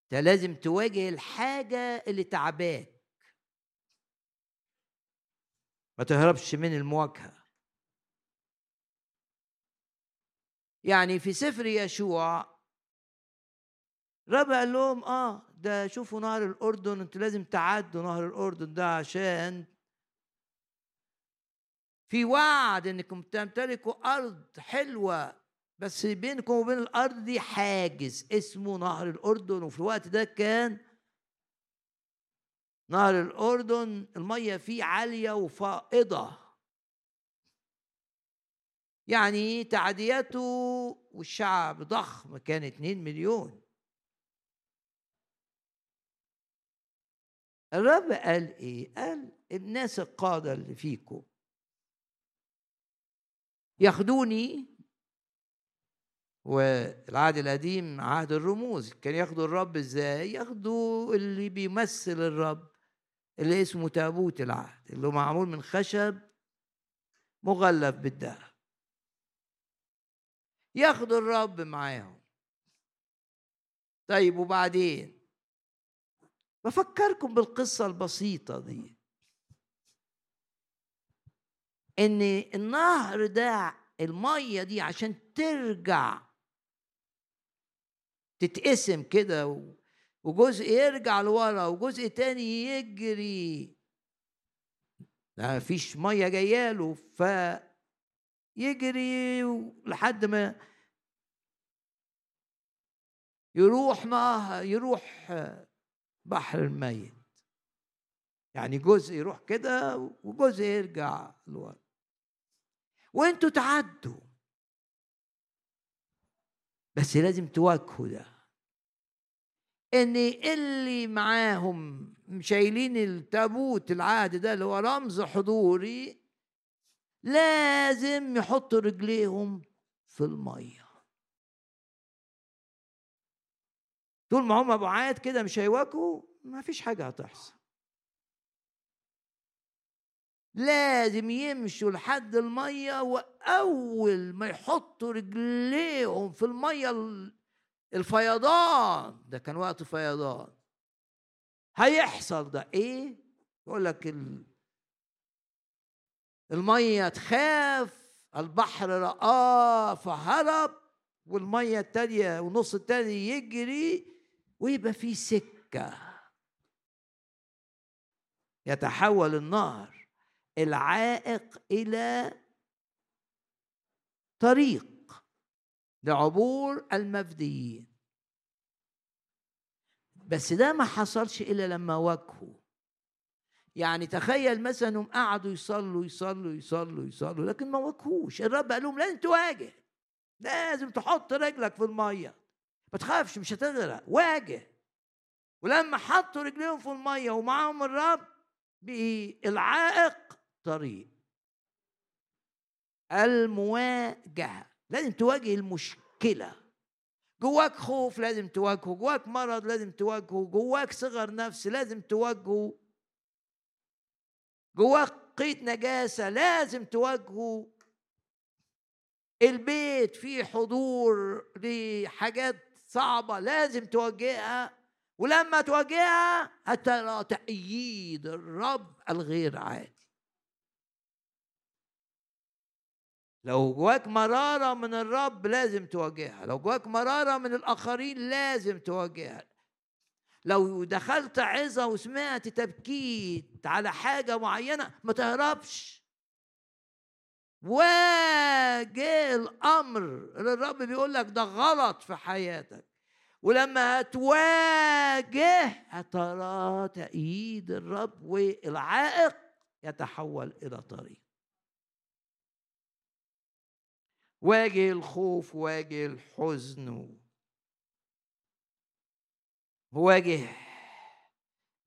Speaker 1: انت لازم تواجه الحاجة اللي تعباك. ما تهربش من المواجهة. يعني في سفر يشوع رب قال لهم آه ده شوفوا نهر الأردن أنتوا لازم تعدوا نهر الأردن ده عشان في وعد إنكم تمتلكوا أرض حلوة بس بينكم وبين الأرض دي حاجز اسمه نهر الأردن وفي الوقت ده كان نهر الأردن المية فيه عالية وفائضة. يعني تعدياته والشعب ضخم كان 2 مليون. الرب قال إيه؟ قال الناس القادة اللي فيكم ياخدوني والعهد القديم عهد الرموز. كان ياخدوا الرب إزاي؟ ياخدوا اللي بيمثل الرب اللي اسمه تابوت العهد اللي هو معمول من خشب مغلف بالذهب ياخدوا الرب معاهم. طيب وبعدين؟ بفكركم بالقصة البسيطة دي. إن النهر ده المية دي عشان ترجع تتقسم كده وجزء يرجع لورا وجزء تاني يجري. ما فيش مية جاية له ف يجري لحد ما يروح نهر يروح بحر الميت. يعني جزء يروح كده وجزء يرجع لورا. وانتوا تعدوا. بس لازم تواجهوا ده. إن اللي معاهم شايلين التابوت العهد ده اللي هو رمز حضوري لازم يحطوا رجليهم في المية. طول ما هم بعاد كده مش هيواجهوا ما فيش حاجة هتحصل. لازم يمشوا لحد المية وأول ما يحطوا رجليهم في المية الفيضان. ده كان وقت فيضان. هيحصل ده إيه؟ يقول لك المية تخاف البحر رآه فهرب والمية التانية والنص التاني يجري ويبقى في سكة. يتحول النهر. العائق إلى طريق لعبور المفديين بس ده ما حصلش إلا لما واجهوا. يعني تخيل مثلا انهم قعدوا يصلوا يصلوا يصلوا يصلوا لكن ما واجهوش. الرب قال لهم لازم تواجه لازم تحط رجلك في المية. ما تخافش مش هتغرق. واجه. ولما حطوا رجليهم في المية ومعاهم الرب بالعائق طريق المواجهة لازم تواجه المشكلة. جواك خوف لازم تواجهه جواك مرض لازم تواجهه جواك صغر نفس لازم تواجهه. جواك قيد نجاسة لازم تواجهه. البيت فيه حضور لحاجات صعبة لازم تواجهها ولما تواجهها هترى تأييد الرب الغير عادي. لو جواك مرارة من الرب لازم تواجهها لو جواك مرارة من الآخرين لازم تواجهها. لو دخلت عظة وسمعت تبكيت على حاجة معينة ما تهربش. واجه الأمر الرب بيقول لك ده غلط في حياتك. ولما هتواجه هترى تأييد الرب والعائق يتحول إلى طريق. واجه الخوف واجه الحزن. واجه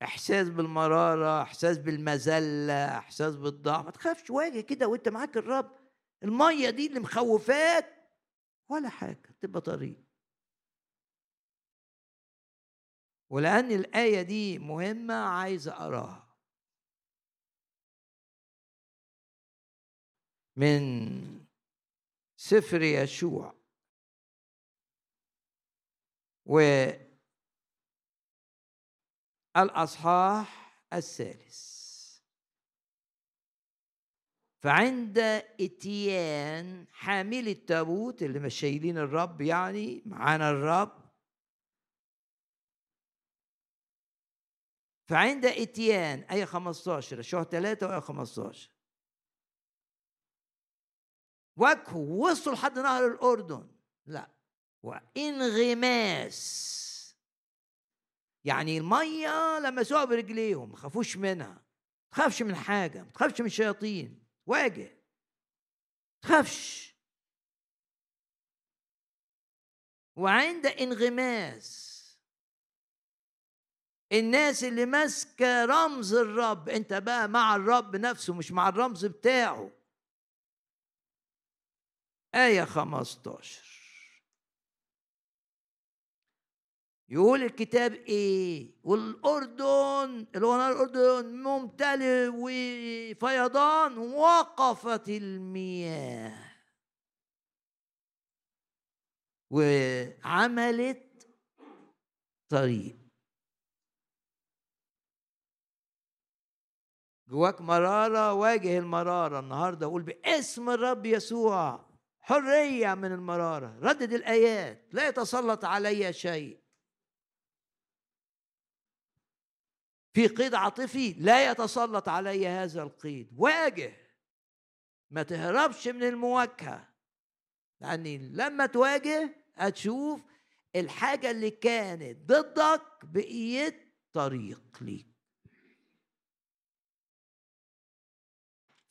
Speaker 1: إحساس بالمرارة إحساس بالمذلة إحساس بالضعف. ما تخافش واجه كده وأنت معاك الرب. المية دي اللي مخوفاك ولا حاجة تبقى طريق. ولأن الآية دي مهمة عايز أقراها. من سفر يشوع. و الأصحاح الثالث. فعند إتيان حامل التابوت اللي مش شايلين الرب يعني معانا الرب. فعند إتيان آية 15 شهر 3 وآية 15 واجهوا وصلوا لحد نهر الأردن. لا. وإنغماس. يعني المية لما برجليهم ما خافوش منها. ما تخافش من حاجة ما تخافش من الشياطين. واجه. ما تخافش. وعند إنغماس. الناس اللي ماسكة رمز الرب انت بقى مع الرب نفسه مش مع الرمز بتاعه. آية 15 يقول الكتاب إيه؟ والأردن اللي هو نهر الأردن ممتلئ وفيضان وقفت المياه. وعملت طريق. جواك مرارة واجه المرارة النهاردة. أقول باسم الرب يسوع. حرية من المرارة. ردد الآيات. لا يتسلط علي شيء. في قيد عاطفي لا يتسلط علي هذا القيد. واجه. ما تهربش من المواجهة. لأني لما تواجه هتشوف الحاجة اللي كانت ضدك بقيت طريق ليك.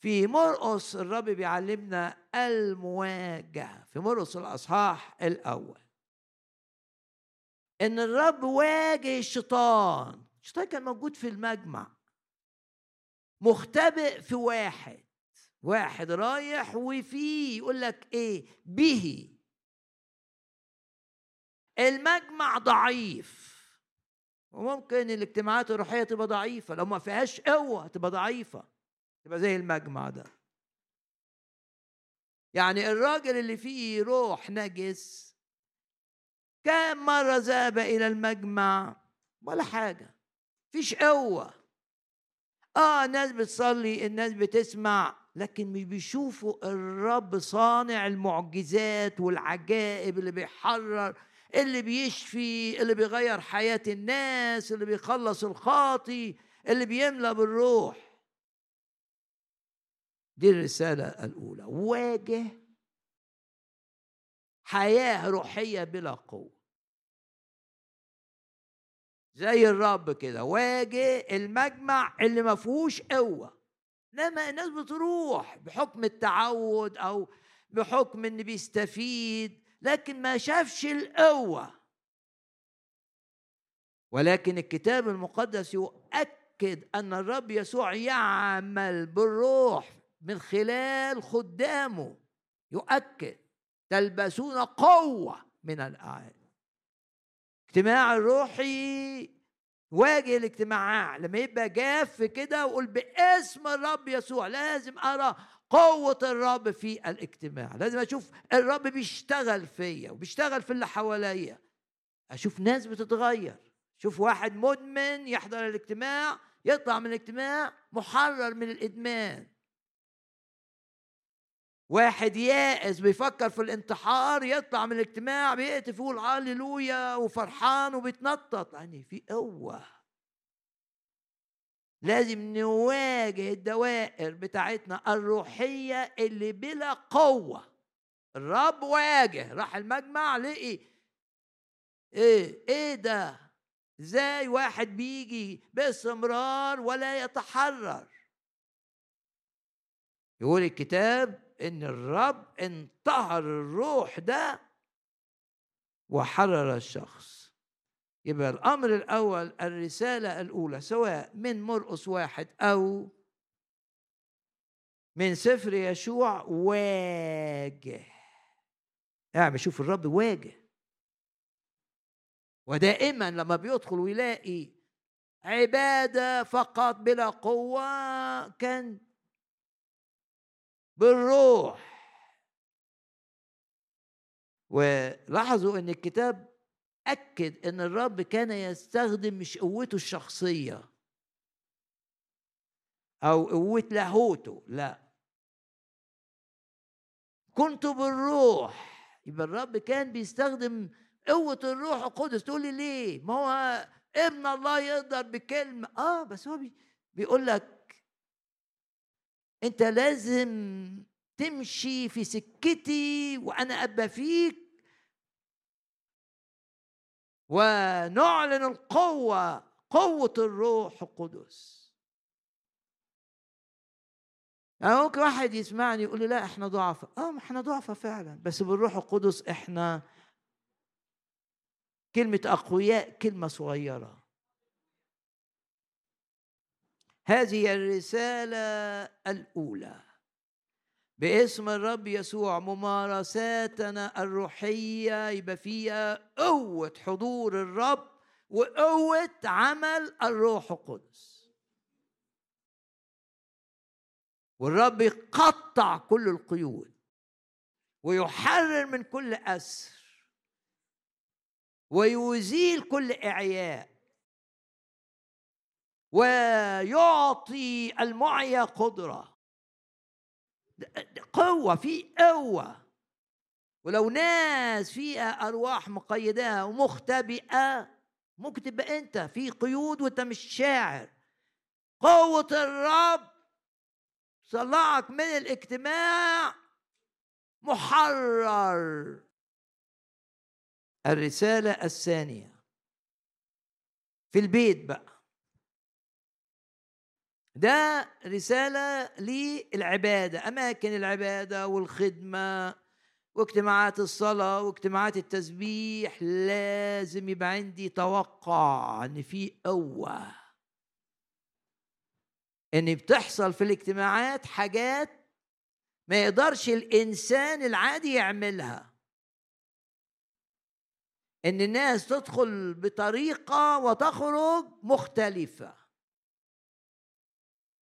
Speaker 1: في مرقص الرب بيعلمنا المواجهة في مرقص الأصحاح الأول. إن الرب واجه الشيطان الشيطان كان موجود في المجمع مختبئ في واحد واحد رايح وفيه يقول لك إيه؟ به. المجمع ضعيف. وممكن الاجتماعات الروحية تبقى ضعيفة لو ما فيهاش قوة تبقى ضعيفة. تبقى زي المجمع ده. يعني الراجل اللي فيه روح نجس كم مرة ذهب إلى المجمع؟ ولا حاجة. فيش قوة. آه الناس بتصلي الناس بتسمع لكن مش بيشوفوا الرب صانع المعجزات والعجائب اللي بيحرر اللي بيشفي اللي بيغير حياة الناس اللي بيخلص الخاطي اللي بيملى بالروح. دي الرسالة الأولى. واجه حياة روحية بلا قوة. زي الرب كده واجه المجمع اللي ما فيهوش قوة. لما الناس بتروح بحكم التعود أو بحكم إن بيستفيد لكن ما شافش القوة. ولكن الكتاب المقدس يؤكد أن الرب يسوع يعمل بالروح من خلال خدامه يؤكد تلبسون قوة من الأعالي اجتماع الروحي واجه الاجتماع لما يبقى جاف كده وقول باسم الرب يسوع لازم أرى قوة الرب في الاجتماع. لازم أشوف الرب بيشتغل فيا وبيشتغل في اللي حواليا. أشوف ناس بتتغير. شوف واحد مدمن يحضر الاجتماع يطلع من الاجتماع محرر من الإدمان. واحد يائس بيفكر في الانتحار يطلع من الاجتماع بيقتف يقول هللويا وفرحان وبيتنطط. يعني في قوة. لازم نواجه الدوائر بتاعتنا الروحية اللي بلا قوة. الرب واجه. راح المجمع لقي إيه إيه ده؟ إزاي واحد بيجي باستمرار ولا يتحرر؟ يقول الكتاب إن الرب انطهر الروح ده وحرر الشخص. يبقى الأمر الأول الرسالة الأولى سواء من مرقس واحد أو من سفر يشوع واجه. يعني شوف الرب واجه. ودائما لما بيدخل ويلاقي عبادة فقط بلا قوة كان بالروح. ولاحظوا إن الكتاب أكد إن الرب كان يستخدم مش قوته الشخصية أو قوة لاهوته لا. كنت بالروح. يبقى الرب كان بيستخدم قوة الروح القدس. تقول لي ليه؟ ما هو ابن الله يقدر بكلمة. آه بس هو بيقول لك أنت لازم تمشي في سكتي وأنا ابى فيك. ونعلن القوة قوة الروح القدس. يعني ممكن واحد يسمعني يقول لي لا إحنا ضعفاء آه ما إحنا ضعفاء فعلا. بس بالروح القدس إحنا كلمة أقوياء كلمة صغيرة. هذه الرسالة الأولى. باسم الرب يسوع ممارساتنا الروحية يبقى فيها قوة حضور الرب وقوة عمل الروح القدس. والرب يقطع كل القيود ويحرر من كل أسر ويزيل كل إعياء. ويعطي المعيا قدرة. قوة في قوة. ولو ناس فيها أرواح مقيداها ومختبئة ممكن تبقى أنت في قيود وأنت مش شاعر. قوة الرب طلعك من الاجتماع محرر. الرسالة الثانية. في البيت بقى. ده رسالة للعبادة أماكن العبادة والخدمة واجتماعات الصلاة واجتماعات التسبيح لازم يبقى عندي توقع إن في قوة. إن بتحصل في الاجتماعات حاجات ما يقدرش الإنسان العادي يعملها. إن الناس تدخل بطريقة وتخرج مختلفة.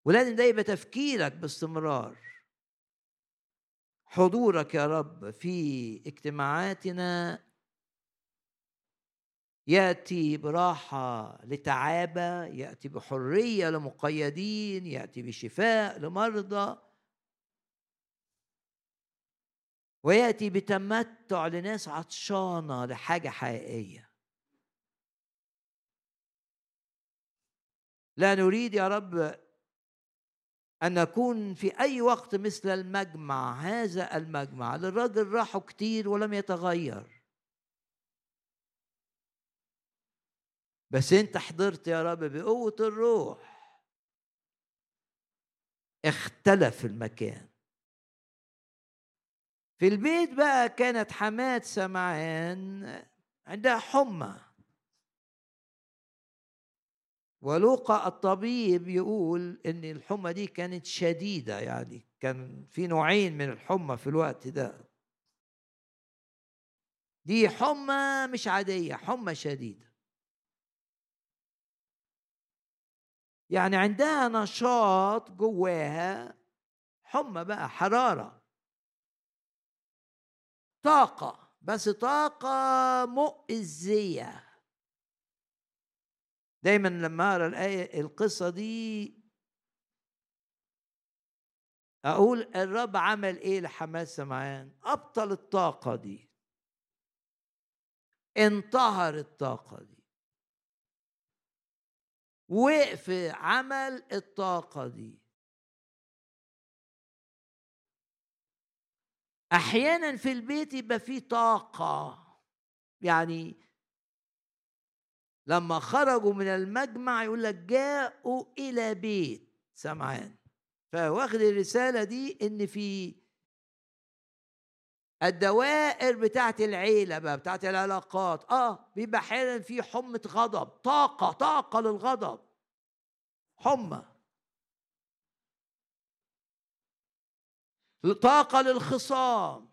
Speaker 1: ولازم ده يبقى تفكيرك باستمرار. حضورك يا رب في اجتماعاتنا يأتي براحة لتعابة يأتي بحرية لمقيدين يأتي بشفاء لمرضى. ويأتي بتمتع لناس عطشانة لحاجة حقيقية. لا نريد يا رب أن نكون في أي وقت مثل المجمع هذا المجمع. للراجل راحوا كتير ولم يتغير. بس أنت حضرت يا رب بقوة الروح. اختلف المكان. في البيت بقى كانت حماة سمعان عندها حمى. ولوقا الطبيب يقول إن الحمى دي كانت شديدة يعني كان في نوعين من الحمى في الوقت ده. دي حمى مش عادية حمى شديدة. يعني عندها نشاط جواها حمى بقى حرارة. طاقة بس طاقة مؤذية. دايما لما أقرأ الآية القصة دي أقول الرب عمل إيه لحماس سمعان؟ أبطل الطاقة دي. انطهر الطاقة دي. وقف عمل الطاقة دي. أحيانا في البيت يبقى في طاقة. يعني لما خرجوا من المجمع يقول لك جاءوا إلى بيت. سمعان فواخد الرسالة دي إن في الدوائر بتاعت العيلة بقى بتاعت العلاقات. آه بيبقى أحيانا في حمة غضب طاقة طاقة للغضب. حمى طاقة للخصام.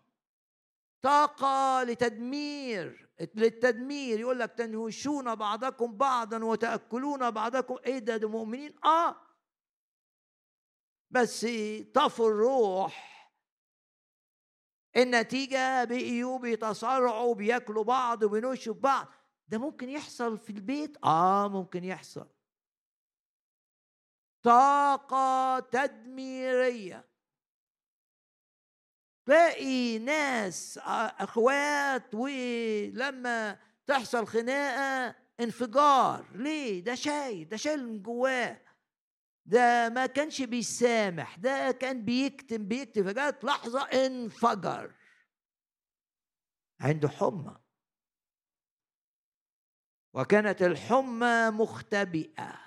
Speaker 1: طاقة لتدمير. للتدمير يقول لك تنهشون بعضكم بعضا وتأكلون بعضكم. إيه ده, ده مؤمنين؟ آه. بس طفوا الروح النتيجة بقيوا بيتصارعوا بياكلوا بعض وبينوشوا بعض. ده ممكن يحصل في البيت؟ آه ممكن يحصل. طاقة تدميرية. تلاقي ناس أخوات ولما تحصل خناقة انفجار. ليه؟ ده شايل ده شايل من جواه. ده ما كانش بيسامح ده كان بيكتم بيكتم. فجأة لحظة انفجر. عنده حمى. وكانت الحمى مختبئة.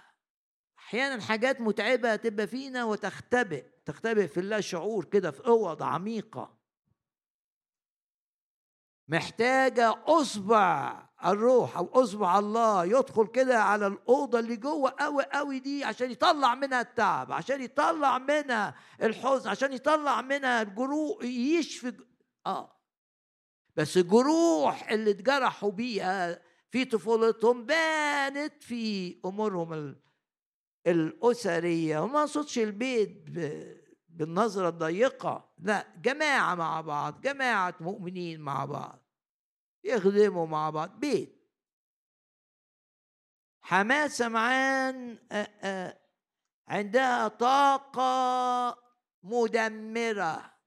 Speaker 1: أحيانا حاجات متعبة تبقى فينا وتختبئ. تختبئ في الله شعور كده في اوض عميقة. محتاجة أصبع الروح أو أصبع الله يدخل كده على الأوضة اللي جوه قوي قوي دي عشان يطلع منها التعب عشان يطلع منها الحزن عشان يطلع منها الجروح يشفي آه. بس الجروح اللي اتجرحوا بيها في طفولتهم بانت في أمورهم الأسرية. وما أقصدش البيت بالنظرة الضيقة. لا جماعة مع بعض جماعة مؤمنين مع بعض يخدموا مع بعض. بيت. حماه سمعان عندها طاقة مدمرة.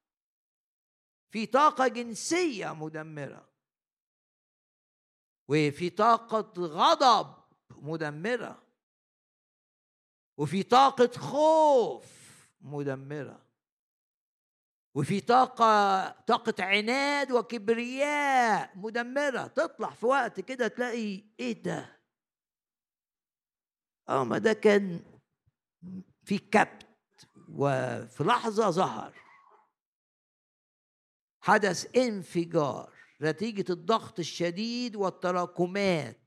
Speaker 1: في طاقة جنسية مدمرة. وفي طاقة غضب مدمرة. وفي طاقة خوف. مدمرة. وفي طاقة طاقة عناد وكبرياء مدمرة. تطلع في وقت كده تلاقي إيه ده؟ آه ما ده كان في كبت وفي لحظة ظهر. حدث انفجار نتيجة الضغط الشديد والتراكمات.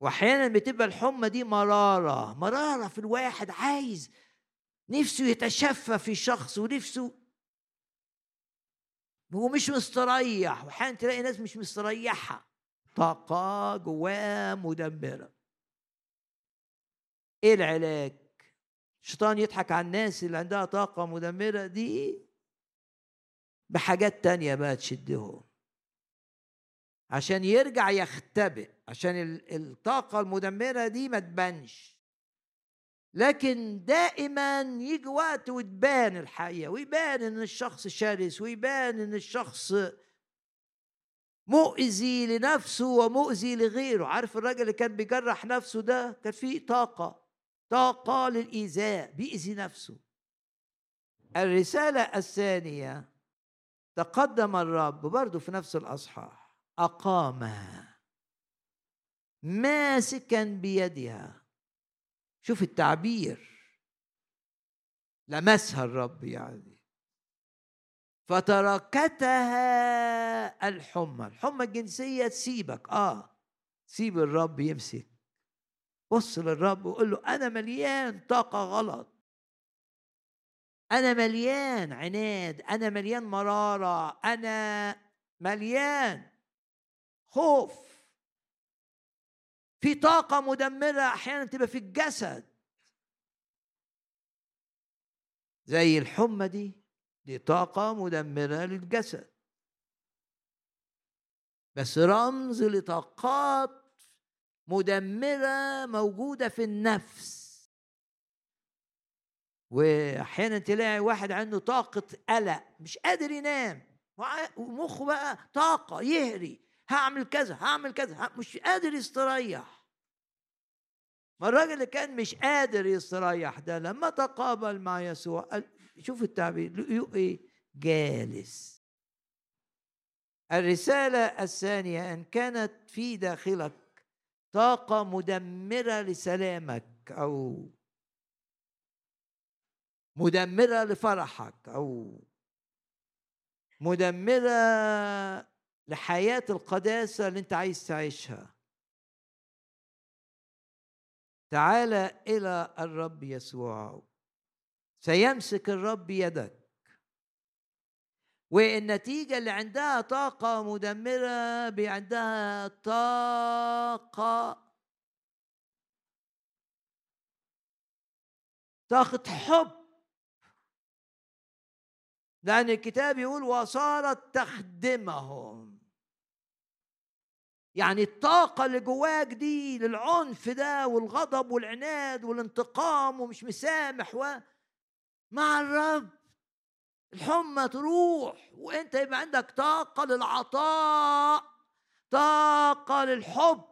Speaker 1: واحيانا بتبقى الحمى دي مرارة مرارة في الواحد عايز نفسه يتشفى في شخص ونفسه هو مش مستريح واحيانا تلاقي ناس مش مستريحة. طاقة جواه مدمرة. إيه العلاج؟ الشيطان يضحك على الناس اللي عندها طاقة مدمرة دي بحاجات تانية بقى تشدهم. عشان يرجع يختبئ عشان الطاقة المدمرة دي ما تبانش. لكن دائما يجي وقت وتبان الحقيقة ويبان إن الشخص شرس ويبان إن الشخص مؤذي لنفسه ومؤذي لغيره. عارف الراجل اللي كان بيجرح نفسه ده؟ كان فيه طاقة طاقة للإيذاء بيأذي نفسه. الرسالة الثانية تقدم الرب برضه في نفس الأصحاح أقامها ماسكا بيدها. شوف التعبير. لمسها الرب يعني. فتركتها الحمى. الحمى الجنسية تسيبك. آه. سيب الرب يمسك. بص للرب وقول له أنا مليان طاقة غلط. أنا مليان عناد. أنا مليان مرارة. أنا مليان خوف. في طاقة مدمرة أحيانا تبقى في الجسد. زي الحمى دي دي طاقة مدمرة للجسد. بس رمز لطاقات مدمرة موجودة في النفس. واحيانا تلاقي واحد عنده طاقة قلق مش قادر ينام ومخه بقى طاقة يهري. هعمل كذا هعمل كذا مش قادر يستريح. ما الراجل اللي كان مش قادر يستريح ده لما تقابل مع يسوع شوف التعبير إيه؟ جالس. الرسالة الثانية إن كانت في داخلك طاقة مدمرة لسلامك أو مدمرة لفرحك أو مدمرة لحياة القداسة اللي أنت عايز تعيشها. تعال إلى الرب يسوع. سيمسك الرب يدك. والنتيجة اللي عندها طاقة مدمرة عندها طاقة. طاقة حب. لأن الكتاب يقول وصارت تخدمهم. يعني الطاقة اللي جواك دي للعنف ده والغضب والعناد والانتقام ومش مسامح و مع الرب. الحمى تروح وأنت يبقى عندك طاقة للعطاء طاقة للحب.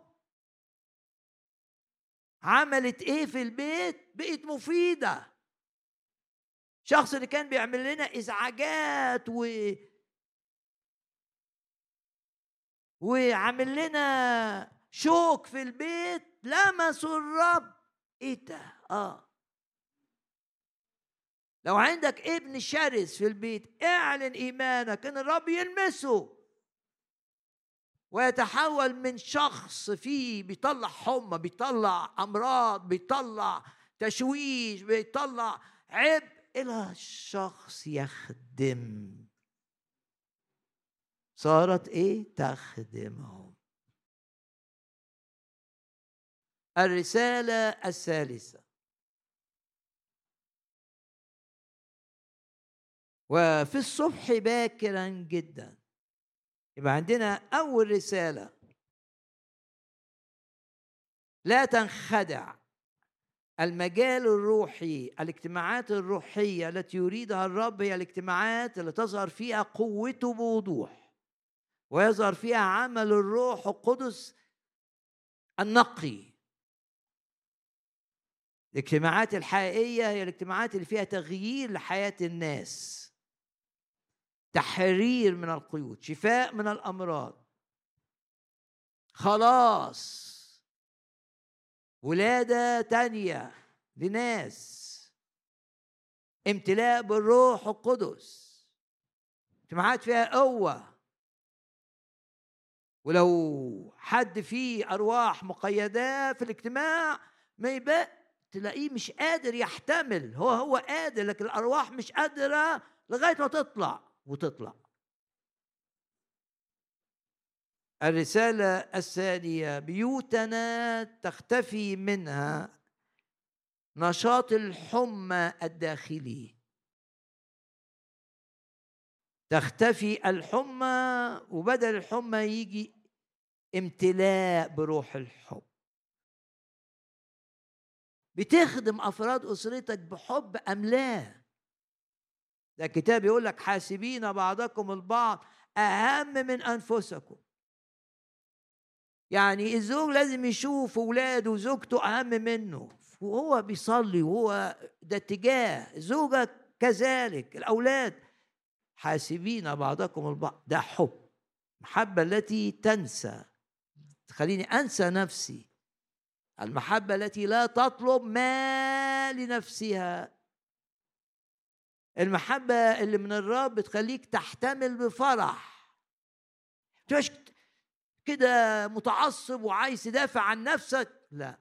Speaker 1: عملت إيه في البيت؟ بقت مفيدة. الشخص اللي كان بيعمل لنا إزعاجات و وعامل لنا شوك في البيت لمسوا الرب إيه ده؟ آه. لو عندك ابن شرس في البيت اعلن إيمانك إن الرب يلمسه. ويتحول من شخص فيه بيطلع حمى بيطلع أمراض بيطلع تشويش بيطلع عبء. إلى شخص يخدم. صارت إيه؟ تخدمهم الرسالة الثالثة. وفي الصبح باكرا جدا. يبقى عندنا أول رسالة. لا تنخدع. المجال الروحي الاجتماعات الروحية التي يريدها الرب هي الاجتماعات اللي تظهر فيها قوته بوضوح ويظهر فيها عمل الروح القدس النقي. الاجتماعات الحقيقية هي الاجتماعات اللي فيها تغيير لحياة الناس تحرير من القيود شفاء من الأمراض. خلاص. ولادة تانية لناس. امتلاء بالروح القدس. اجتماعات فيها قوة. ولو حد فيه أرواح مقيداه في الاجتماع ما يبقى تلاقيه مش قادر يحتمل. هو هو قادر لكن الأرواح مش قادرة لغاية ما تطلع. وتطلع. الرسالة الثانية بيوتنا تختفي منها نشاط الحمى الداخلي. تختفي الحمى وبدل الحمى يجي امتلاء بروح الحب. بتخدم أفراد أسرتك بحب أم لا؟ ده الكتاب يقول لك حاسبين بعضكم البعض أهم من أنفسكم. يعني الزوج لازم يشوف اولاده وزوجته أهم منه. وهو بيصلي وهو ده اتجاه. زوجك كذلك الأولاد حاسبين بعضكم البعض. ده حب. محبه التي تنسى. تخليني أنسى نفسي. المحبة التي لا تطلب ما لنفسها. المحبة اللي من الرب بتخليك تحتمل بفرح. تبقاش كده متعصب وعايز تدافع عن نفسك؟ لا.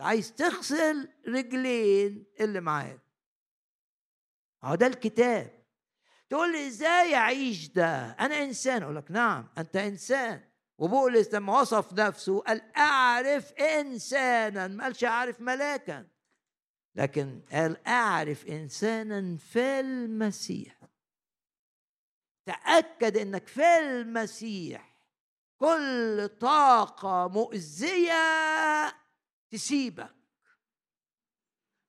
Speaker 1: عايز تغسل رجلين اللي معاك. اهو ده الكتاب. تقول لي إزاي أعيش ده؟ أنا إنسان. أقول لك نعم أنت إنسان. وبولس لما وصف نفسه قال أعرف إنسانا. ما قالش أعرف ملاكا. لكن قال أعرف إنسانا في المسيح. تأكد إنك في المسيح. كل طاقة مؤذية تسيبك.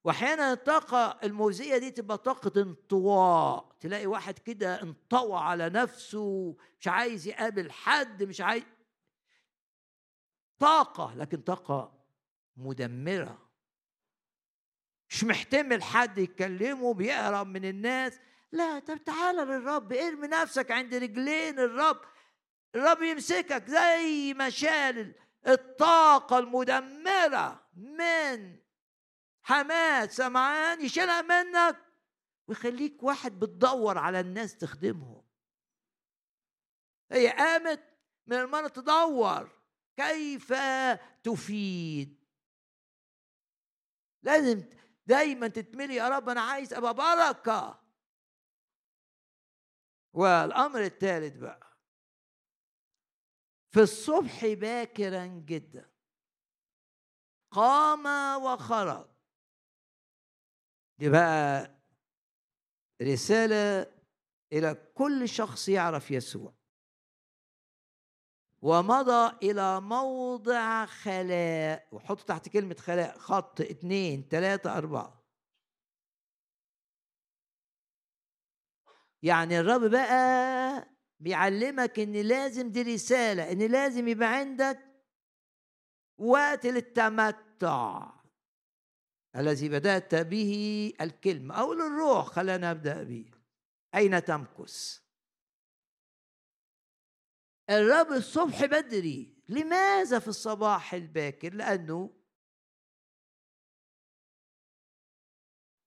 Speaker 1: وأحيانا الطاقة المؤذية دي تبقى طاقة انطواء تلاقي واحد كده انطوى على نفسه مش عايز يقابل حد مش عايز طاقة لكن طاقة مدمرة. مش محتمل حد يكلمه بيهرب من الناس. لا طب تعالى للرب ارمي نفسك عند رجلين الرب. الرب يمسكك زي ما شال الطاقة المدمرة من حماد سمعان يشيلها منك ويخليك واحد بتدور على الناس تخدمهم. هي قامت من المرة تدور كيف تفيد. لازم دايما تتملي يا رب أنا عايز أبقى بركة. والأمر الثالث بقى في الصبح باكرا جدا. قام وخرج. دي بقى رسالة إلى كل شخص يعرف يسوع. ومضى إلى موضع خلاء. وحط تحت كلمة خلاء. خط اتنين تلاتة أربعة. يعني الرب بقى بيعلمك إن لازم دي رسالة إن لازم يبقى عندك وقت للتمتع. الذي بدأت به الكلمة أو للروح خلينا نبدأ به. أين تمكث؟ الرب الصبح بدري. لماذا في الصباح الباكر؟ لأنه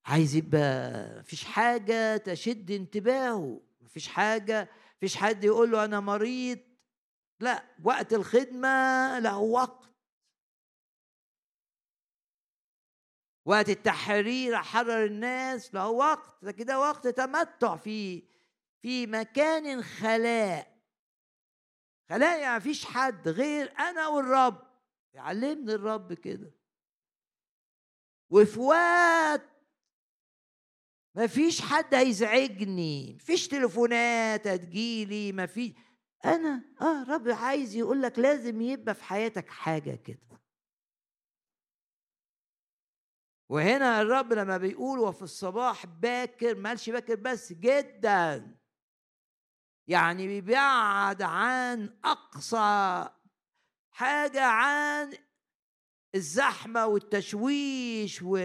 Speaker 1: عايز يبقى مفيش حاجة تشد انتباهه مفيش حاجة مفيش حد يقول له أنا مريض. لا وقت الخدمة له وقت. وقت التحرير أحرر الناس له وقت. لكن ده وقت تمتع في في مكان خلاء. الاقي ما فيش حد غير أنا والرب. يعلمني الرب كده. وفي وقت ما فيش حد هيزعجني مفيش تليفونات هتجيلي ما في أنا آه رب عايز يقول لك لازم يبقى في حياتك حاجة كده. وهنا الرب لما بيقول وفي الصباح باكر مالش باكر بس جدا. يعني بيبعد عن أقصى حاجة عن الزحمة والتشويش و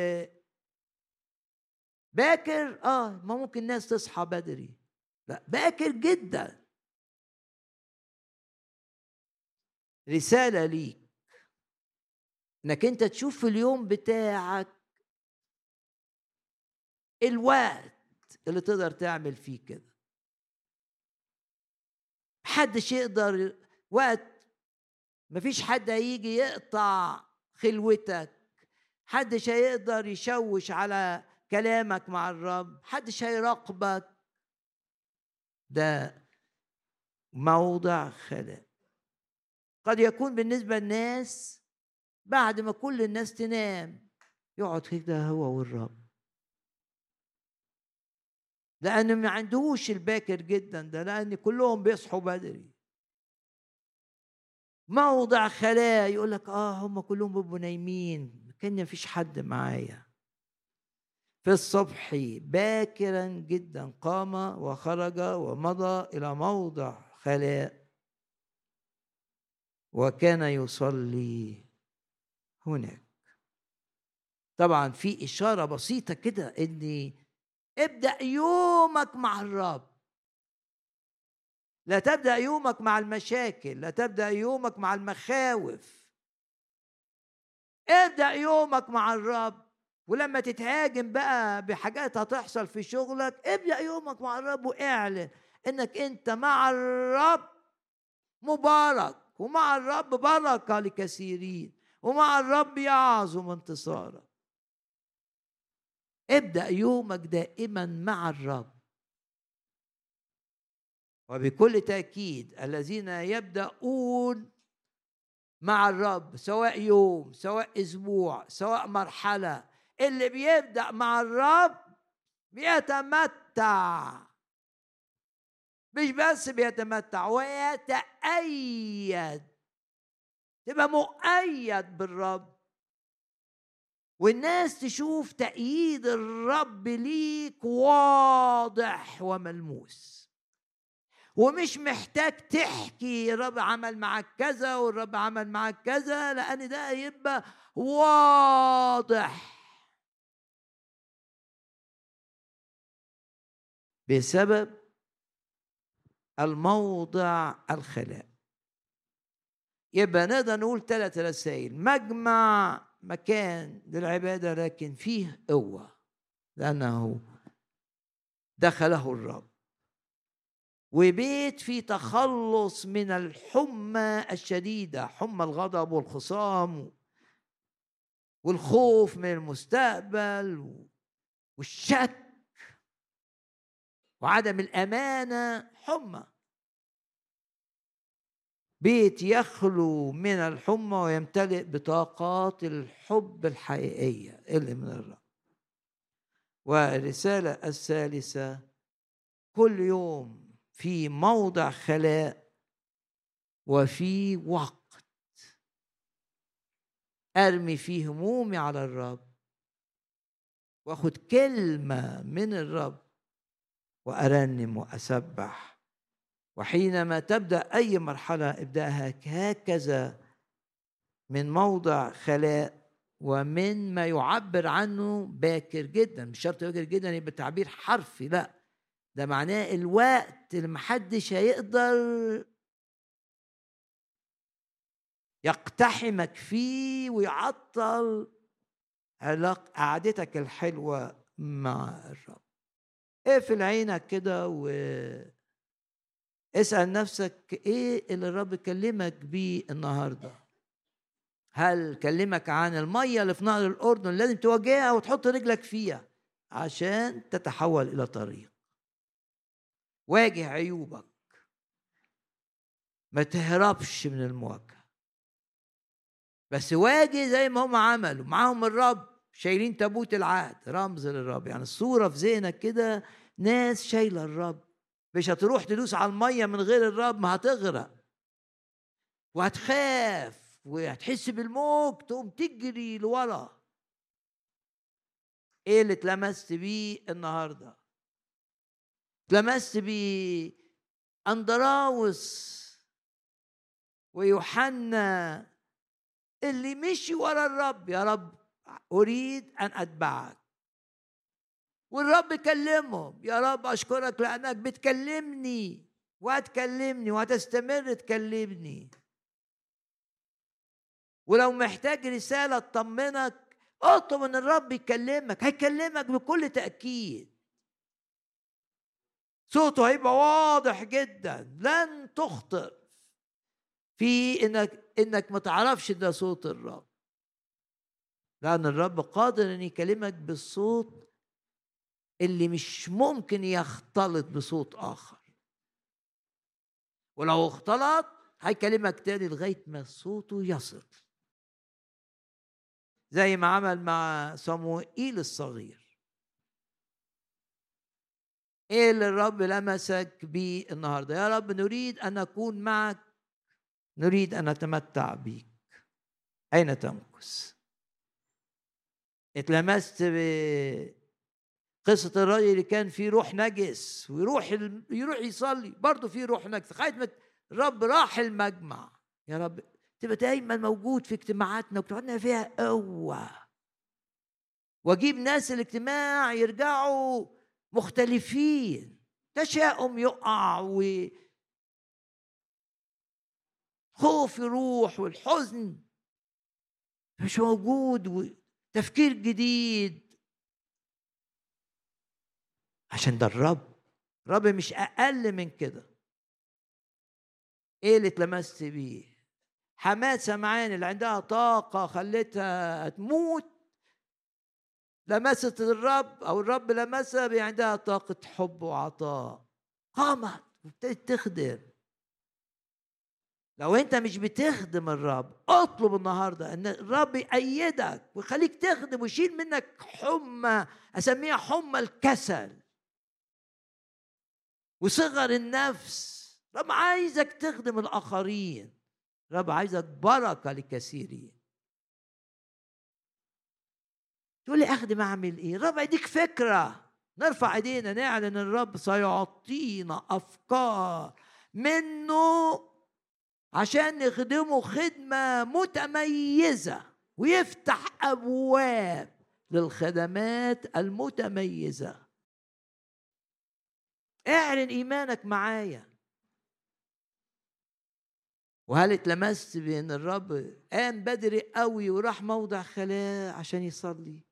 Speaker 1: باكر آه ما ممكن الناس تصحى بدري. لا باكر جدا. رسالة ليك. إنك أنت تشوف اليوم بتاعك الوقت اللي تقدر تعمل فيه كده. محدش يقدر وقت مفيش حد هيجي يقطع خلوتك. محدش هيقدر يشوش على كلامك مع الرب محدش هيراقبك. ده موضع خلاء قد يكون بالنسبة للناس بعد ما كل الناس تنام يقعد كده هو والرب. لأنه ما عندهوش الباكر جدا ده لأن كلهم بيصحوا بدري. موضع خلاء يقول لك آه هم كلهم بيبقوا نايمين كأن مفيش حد معايا. في الصبح باكرا جدا قام وخرج ومضى إلى موضع خلاء وكان يصلي هناك. طبعا في إشارة بسيطة كده ان ابدأ يومك مع الرب. لا تبدأ يومك مع المشاكل لا تبدأ يومك مع المخاوف. ابدأ يومك مع الرب. ولما تتهاجم بقى بحاجات هتحصل في شغلك ابدأ يومك مع الرب واعلن إنك أنت مع الرب مبارك ومع الرب بركة لكثيرين ومع الرب يعظم انتصارك. ابدأ يومك دائما مع الرب. وبكل تأكيد الذين يبدأون مع الرب سواء يوم سواء أسبوع سواء مرحلة اللي بيبدأ مع الرب بيتمتع. مش بس بيتمتع ويتأيد تبقى مؤيد بالرب. والناس تشوف تأييد الرب ليك واضح وملموس. ومش محتاج تحكي الرب عمل معك كذا والرب عمل معك كذا لأن ده يبقى واضح. بسبب الموضع الخلاء. يبقى نقدر نقول ثلاث رسائل. مجمع مكان للعبادة لكن فيه قوة لأنه دخله الرب. وبيت فيه تخلص من الحمى الشديدة حمى الغضب والخصام والخوف من المستقبل والشك وعدم الأمانة حمى. بيت يخلو من الحمى ويمتلئ بطاقات الحب الحقيقية اللي من الرب. والرسالة الثالثة كل يوم في موضع خلاء وفي وقت. أرمي فيه همومي على الرب واخد كلمة من الرب وارنم واسبح وحينما تبدأ أي مرحلة ابداها هكذا من موضع خلاء ومن ما يعبر عنه باكر جدا. مش شرط باكر جدا يبقى تعبير حرفي لا. ده معناه الوقت اللي محدش هيقدر يقتحمك فيه ويعطل علاق قعدتك الحلوة مع الرب. اقفل عينك كده و اسأل نفسك إيه اللي الرب كلمك بيه النهارده؟ هل كلمك عن المية اللي في نهر الأردن لازم تواجهها وتحط رجلك فيها عشان تتحول إلى طريق؟ واجه عيوبك. ما تهربش من المواجهة. بس واجه زي ما هم عملوا. معاهم الرب. شايلين تابوت العهد رمز للرب. يعني الصورة في ذهنك كده ناس شايلة الرب. مش هتروح تدوس على المية من غير الرب ما هتغرق. وهتخاف وهتحس بالموج تقوم تجري لورا. إيه اللي اتلمست بيه النهارده؟ اتلمست بيه أندراوس ويوحنا اللي مشي ورا الرب. يا رب أريد أن أتبعك. والرب كلمهم يا رب أشكرك لأنك بتكلمني وهتكلمني وهتستمر تكلمني. ولو محتاج رسالة تطمنك اطلب من الرب يكلمك هيكلمك بكل تأكيد. صوته هيبقى واضح جدا لن تخطئ في إنك إنك ما تعرفش ده صوت الرب. لأن الرب قادر أن يكلمك بالصوت اللي مش ممكن يختلط بصوت آخر. ولو اختلط هيكلمك تاني لغاية ما صوته يصل. زي ما عمل مع صموئيل الصغير. إيه اللي الرب لمسك بيه النهارده؟ يا رب نريد أن نكون معك. نريد أن نتمتع بيك. أين تمكث؟ اتلمست قصة الراجل اللي كان فيه روح نجس ويروح يروح يصلي برضه فيه روح نجس لغاية ما الرب راح المجمع. يا رب تبقى دايما موجود في اجتماعاتنا واجتماعاتنا فيها قوة. واجيب ناس الاجتماع يرجعوا مختلفين. تشاؤم يقع و خوف يروح والحزن مش موجود وتفكير جديد. عشان ده الرب. الرب مش أقل من كده. إيه اللي اتلمست بيه؟ حماد سمعان اللي عندها طاقة خلتها تموت. لمست الرب أو الرب لمسها عندها طاقة حب وعطاء. قامت وابتدت تخدم. لو انت مش بتخدم الرب اطلب النهارده ان الرب يأيدك ويخليك تخدم ويشيل منك حمى أسميها حمى الكسل. وصغر النفس. رب عايزك تخدم الآخرين. رب عايزك بركة لكثيرين تقول لي أخدم أعمل إيه؟ رب يديك فكرة. نرفع إيدينا نعلن الرب سيعطينا أفكار منه عشان نخدمه خدمة متميزة ويفتح أبواب للخدمات المتميزة. اعلن إيمانك معايا. وهل اتلمست بأن الرب قام بدري قوي وراح موضع خلاء عشان يصلي؟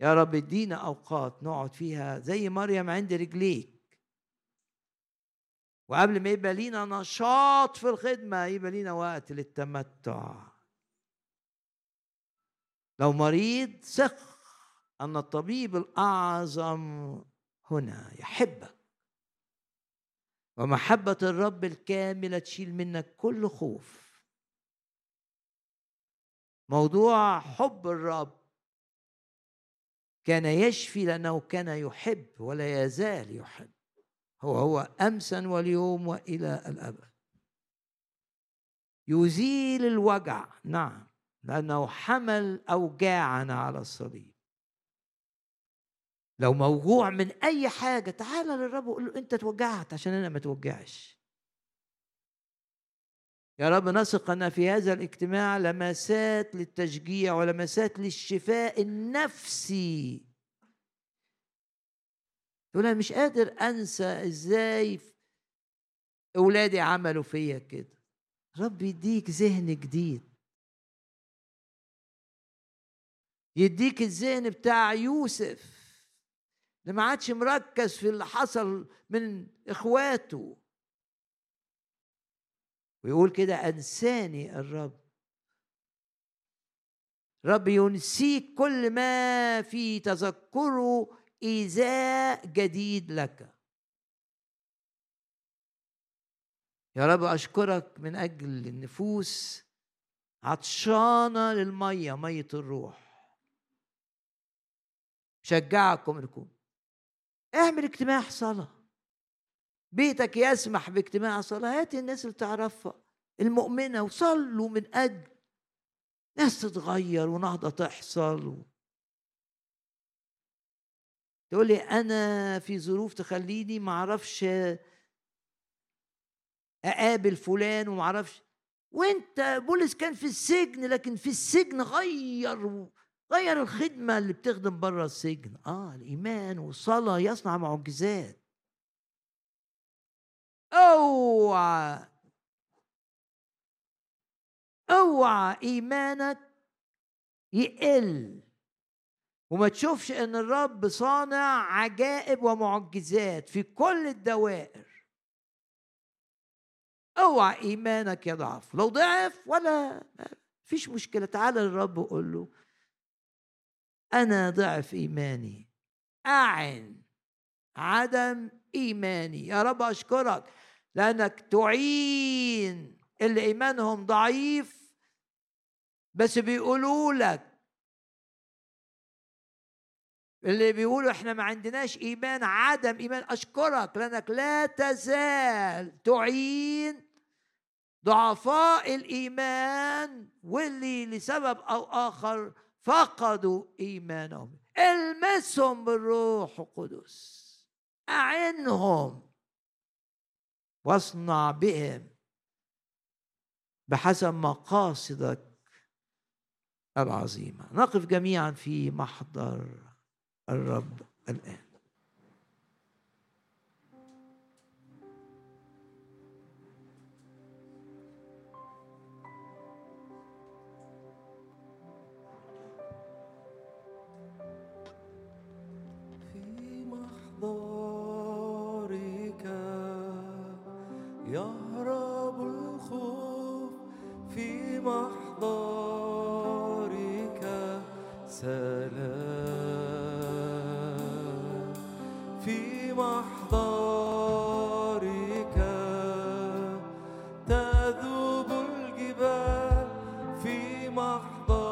Speaker 1: يا رب ادينا أوقات نقعد فيها زي مريم عند رجليك. وقبل ما يبقى لينا نشاط في الخدمة يبقى لينا وقت للتمتع. لو مريض ثق أن الطبيب الأعظم هنا يحبك. ومحبة الرب الكاملة تشيل منك كل خوف. موضوع حب الرب كان يشفي لأنه كان يحب ولا يزال يحب. هو هو أمسا واليوم وإلى الأبد. يزيل الوجع نعم لأنه حمل أوجاعنا على الصليب. لو موجوع من أي حاجة تعال للرب وقول له أنت توجعت عشان أنا ما توجعش. يا رب نثق أن في هذا الاجتماع لمسات للتشجيع ولمسات للشفاء النفسي تقول أنا مش قادر أنسى إزاي أولادي عملوا فيا كده. رب يديك ذهن جديد. يديك الذهن بتاع يوسف. اللي ما عادش مركز في اللي حصل من إخواته. ويقول كده أنساني الرب. رب ينسيك كل ما في تذكره إيذاء جديد لك. يا رب أشكرك من أجل النفوس عطشانة للمية مية الروح. شجعكم إنكم. اعمل اجتماع صلاة. بيتك يسمح باجتماع صلاة. هات الناس اللي تعرفها المؤمنة وصلوا من أجل. ناس تتغير ونهضة تحصل تقول لي أنا في ظروف تخليني ما أعرفش أقابل فلان وما أعرفش. وأنت بولس كان في السجن لكن في السجن غير غير الخدمة اللي بتخدم بره السجن. آه الإيمان والصلاة يصنع معجزات. أوعى أوعى إيمانك يقل. وما تشوفش إن الرب صانع عجائب ومعجزات في كل الدوائر. أوعى إيمانك يضعف لو ضعف ولا فيش مشكلة. تعال للرب وقول له أنا ضعف إيماني. أعن عدم إيماني. يا رب أشكرك لأنك تعين اللي إيمانهم ضعيف بس بيقولوا لك اللي بيقولوا إحنا ما عندناش إيمان عدم إيمان. أشكرك لأنك لا تزال تعين ضعفاء الإيمان واللي لسبب أو آخر فقدوا إيمانهم. ألمسهم بالروح القدس. أعنهم. واصنع بهم بحسب مقاصدك العظيمة. نقف جميعا في محضر الرب
Speaker 2: في محضرك سلام. محضرك تذوب الجبال في محضرك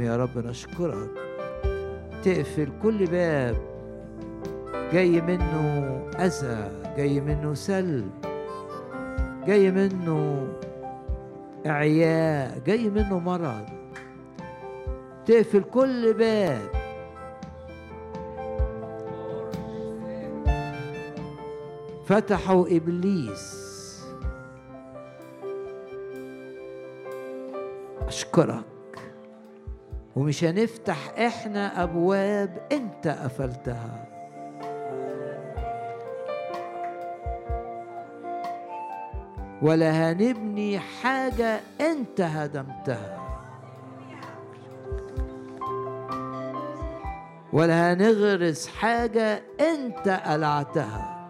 Speaker 1: نعم يا رب نشكرك. تقفل كل باب. جاي منه أذى جاي منه سلب. جاي منه إعياء جاي منه مرض. تقفل كل باب. فتحوا إبليس. أشكرك. ومش هنفتح إحنا أبواب أنت قفلتها. ولا هنبني حاجة أنت هدمتها. ولا هنغرس حاجة أنت قلعتها.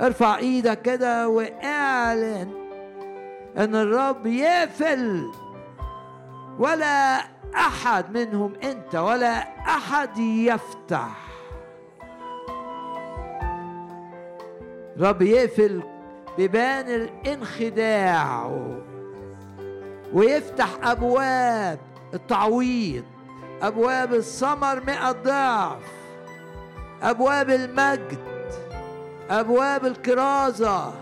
Speaker 1: ارفع إيدك كده واعلن إن الرب يقفل. ولا أحد منهم أنت ولا أحد يفتح. رب يقفل بيبان الانخداع ويفتح أبواب التعويض أبواب الثمر مئة ضعف أبواب المجد أبواب الكرازة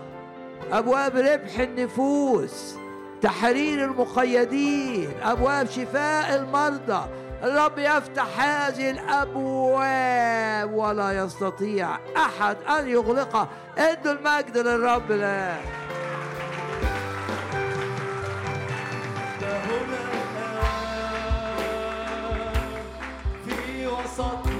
Speaker 1: أبواب ربح النفوس. تحرير المقيدين أبواب شفاء المرضى. الرب يفتح هذه الأبواب ولا يستطيع أحد أن يغلقها ادوا المجد للرب لا.
Speaker 2: في وسطنا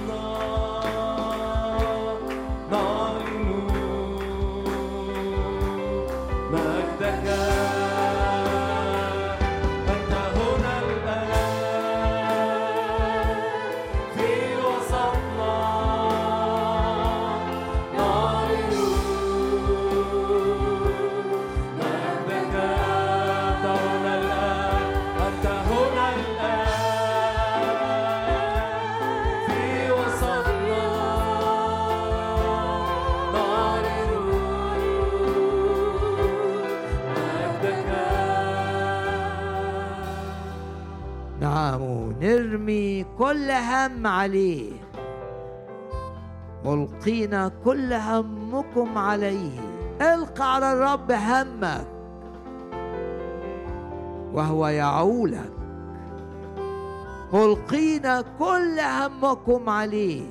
Speaker 1: كل هم عليه. ملقين كل همكم عليه. القى على الرب همك. وهو يعولك. ملقين كل همكم عليه.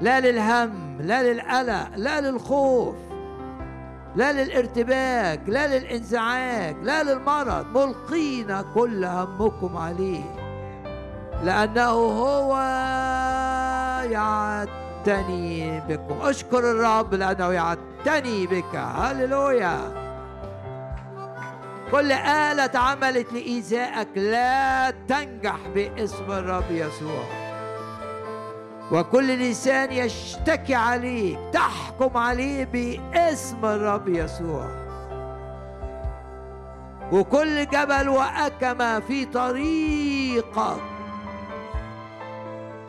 Speaker 1: لا للهم لا للقلق لا للخوف لا للارتباك لا للانزعاج لا للمرض. ملقين كل همكم عليه. لأنه هو يعتني بكم. أشكر الرب لأنه يعتني بك. هللويا. كل آلة اتعملت لإيذائك لا تنجح باسم الرب يسوع. وكل لسان يشتكي عليك تحكم عليه باسم الرب يسوع. وكل جبل وأكمة في طريقك.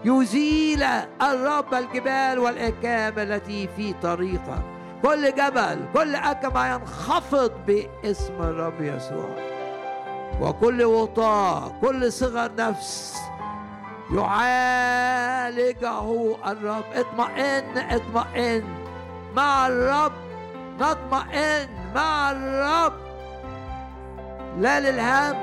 Speaker 1: يزيل الرب الجبال والأكام التي في طريقك كل جبل كل أكمة ينخفض باسم الرب يسوع. وكل وطاء كل صغر نفس يعالجه الرب. اطمئن اطمئن. مع الرب نطمئن. مع الرب. لا للهم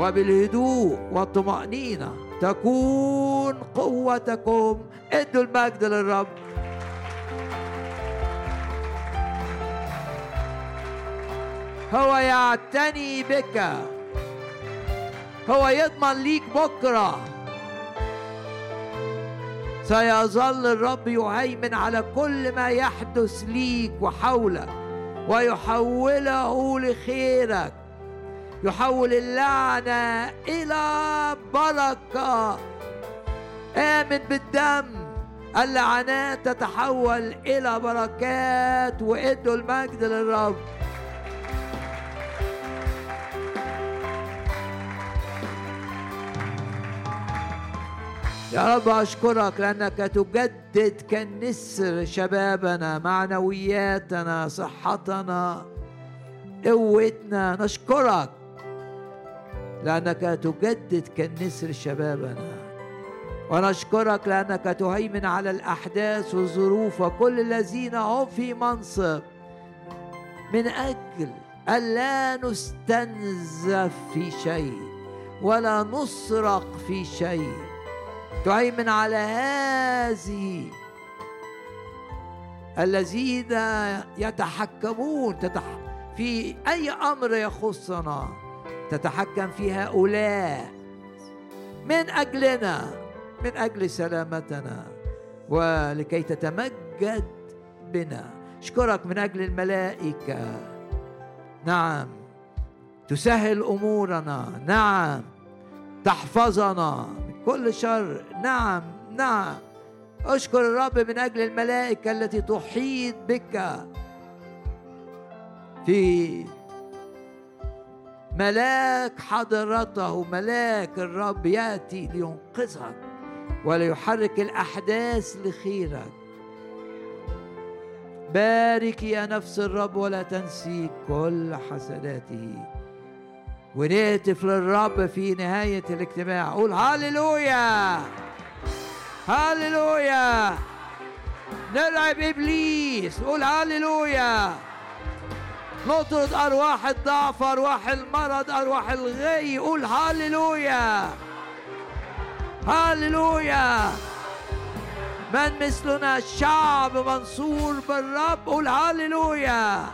Speaker 1: وبالهدوء والطمأنينة. تكون قوتكم. ادوا المجد للرب. هو يعتني بك. هو يضمن ليك بكرة. سيظل الرب يهيمن على كل ما يحدث ليك وحولك ويحوله لخيرك. يحول اللعنة إلى بركة. آمن بالدم. اللعنات تتحول إلى بركات وإدوا المجد للرب. يا رب أشكرك لأنك تجدد كالنسر شبابنا معنوياتنا صحتنا قوتنا. نشكرك لأنك تجدد كالنسر شبابنا. ونشكرك لأنك تهيمن على الأحداث والظروف وكل الذين هم في منصب. من أجل ألا نستنزف في شيء ولا نسرق في شيء. تهيمن على هذه الذين يتحكمون في أي أمر يخصنا. تتحكم في هؤلاء من أجلنا من أجل سلامتنا ولكي تتمجد بنا. اشكرك من أجل الملائكة. نعم. تسهل أمورنا. نعم. تحفظنا من كل شر. نعم. نعم. اشكر الرب من أجل الملائكة التي تحيط بك. في ملاك حضرته ملاك الرب يأتي لينقذك وليحرك الأحداث لخيرك. بارك يا نفس الرب ولا تنسي كل حسناته. ونهتف للرب في نهاية الاجتماع. قول هاليلويا هاليلويا نلعب إبليس! قول هاليلويا نطرد أرواح الضعف أرواح المرض أرواح الغي. قول هاليلويا هاليلويا من مثلنا شعب منصور بالرب قول هاليلويا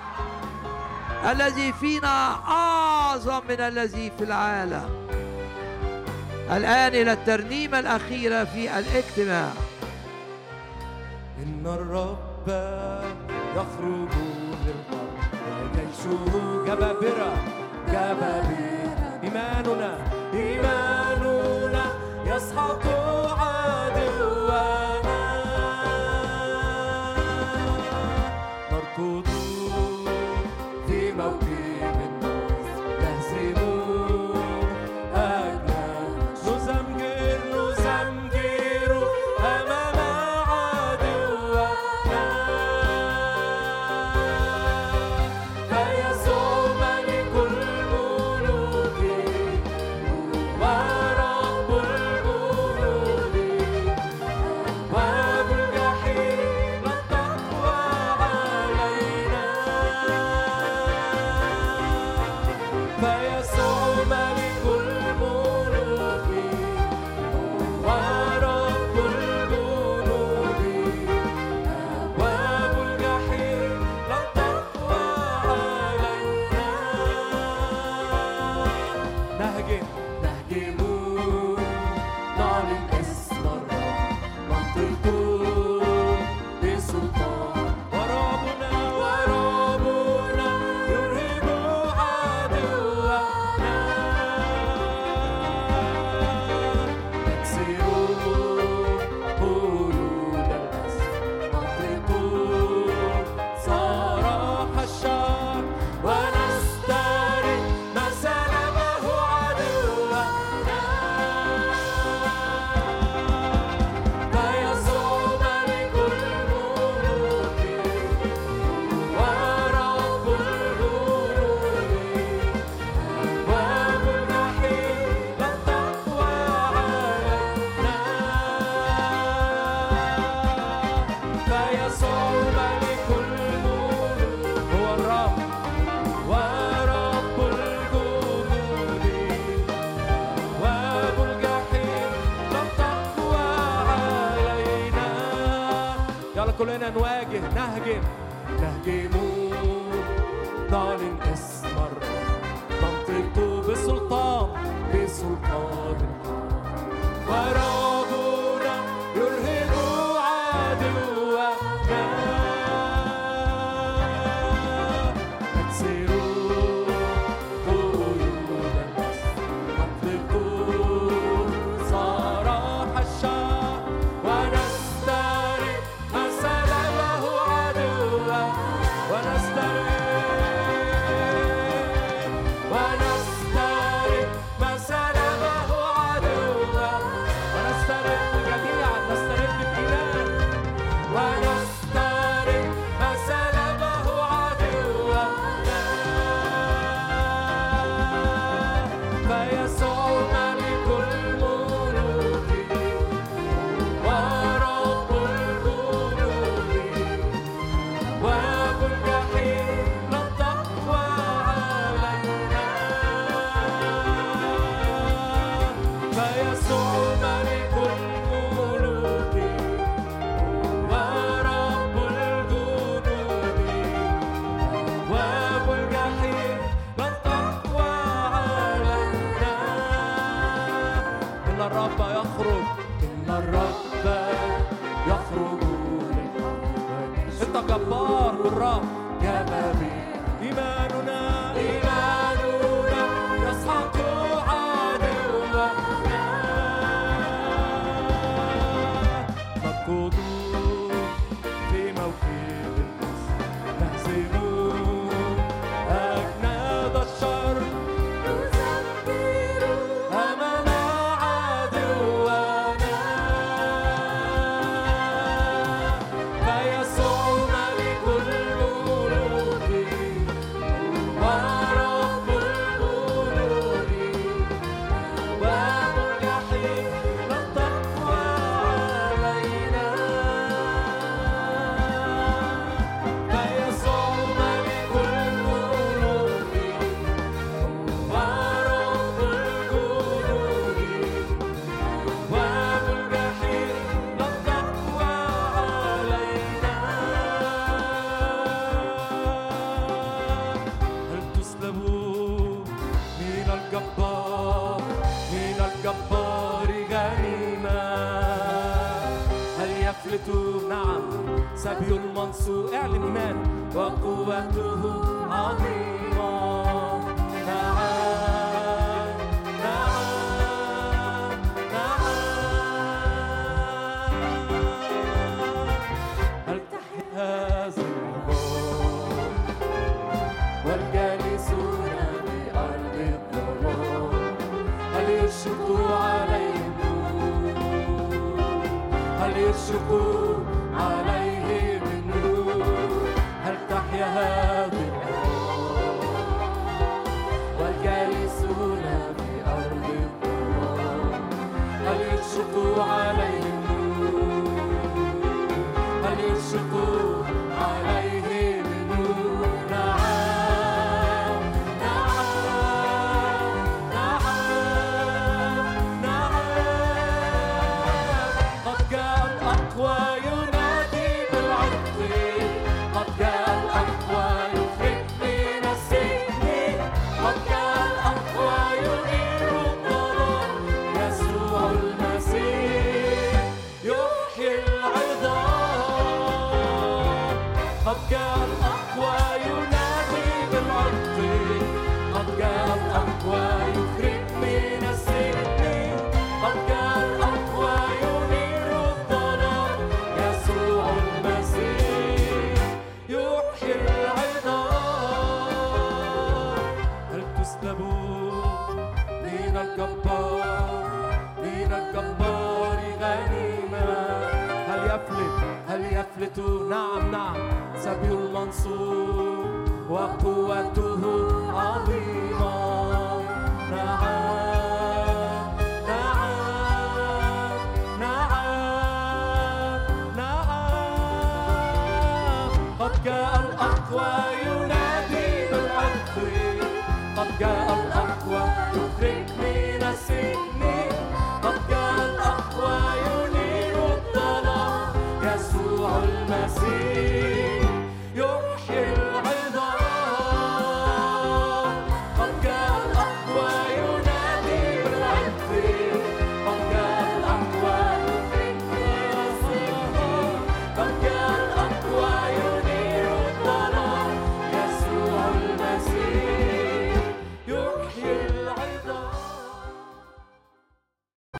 Speaker 1: الذي فينا أعظم من الذي في العالم. الآن إلى الترنيمة الأخيرة في الاجتماع.
Speaker 2: إن الرب يخرج جبابرة جبابرة. إيماننا إيماننا. يسحق عدونا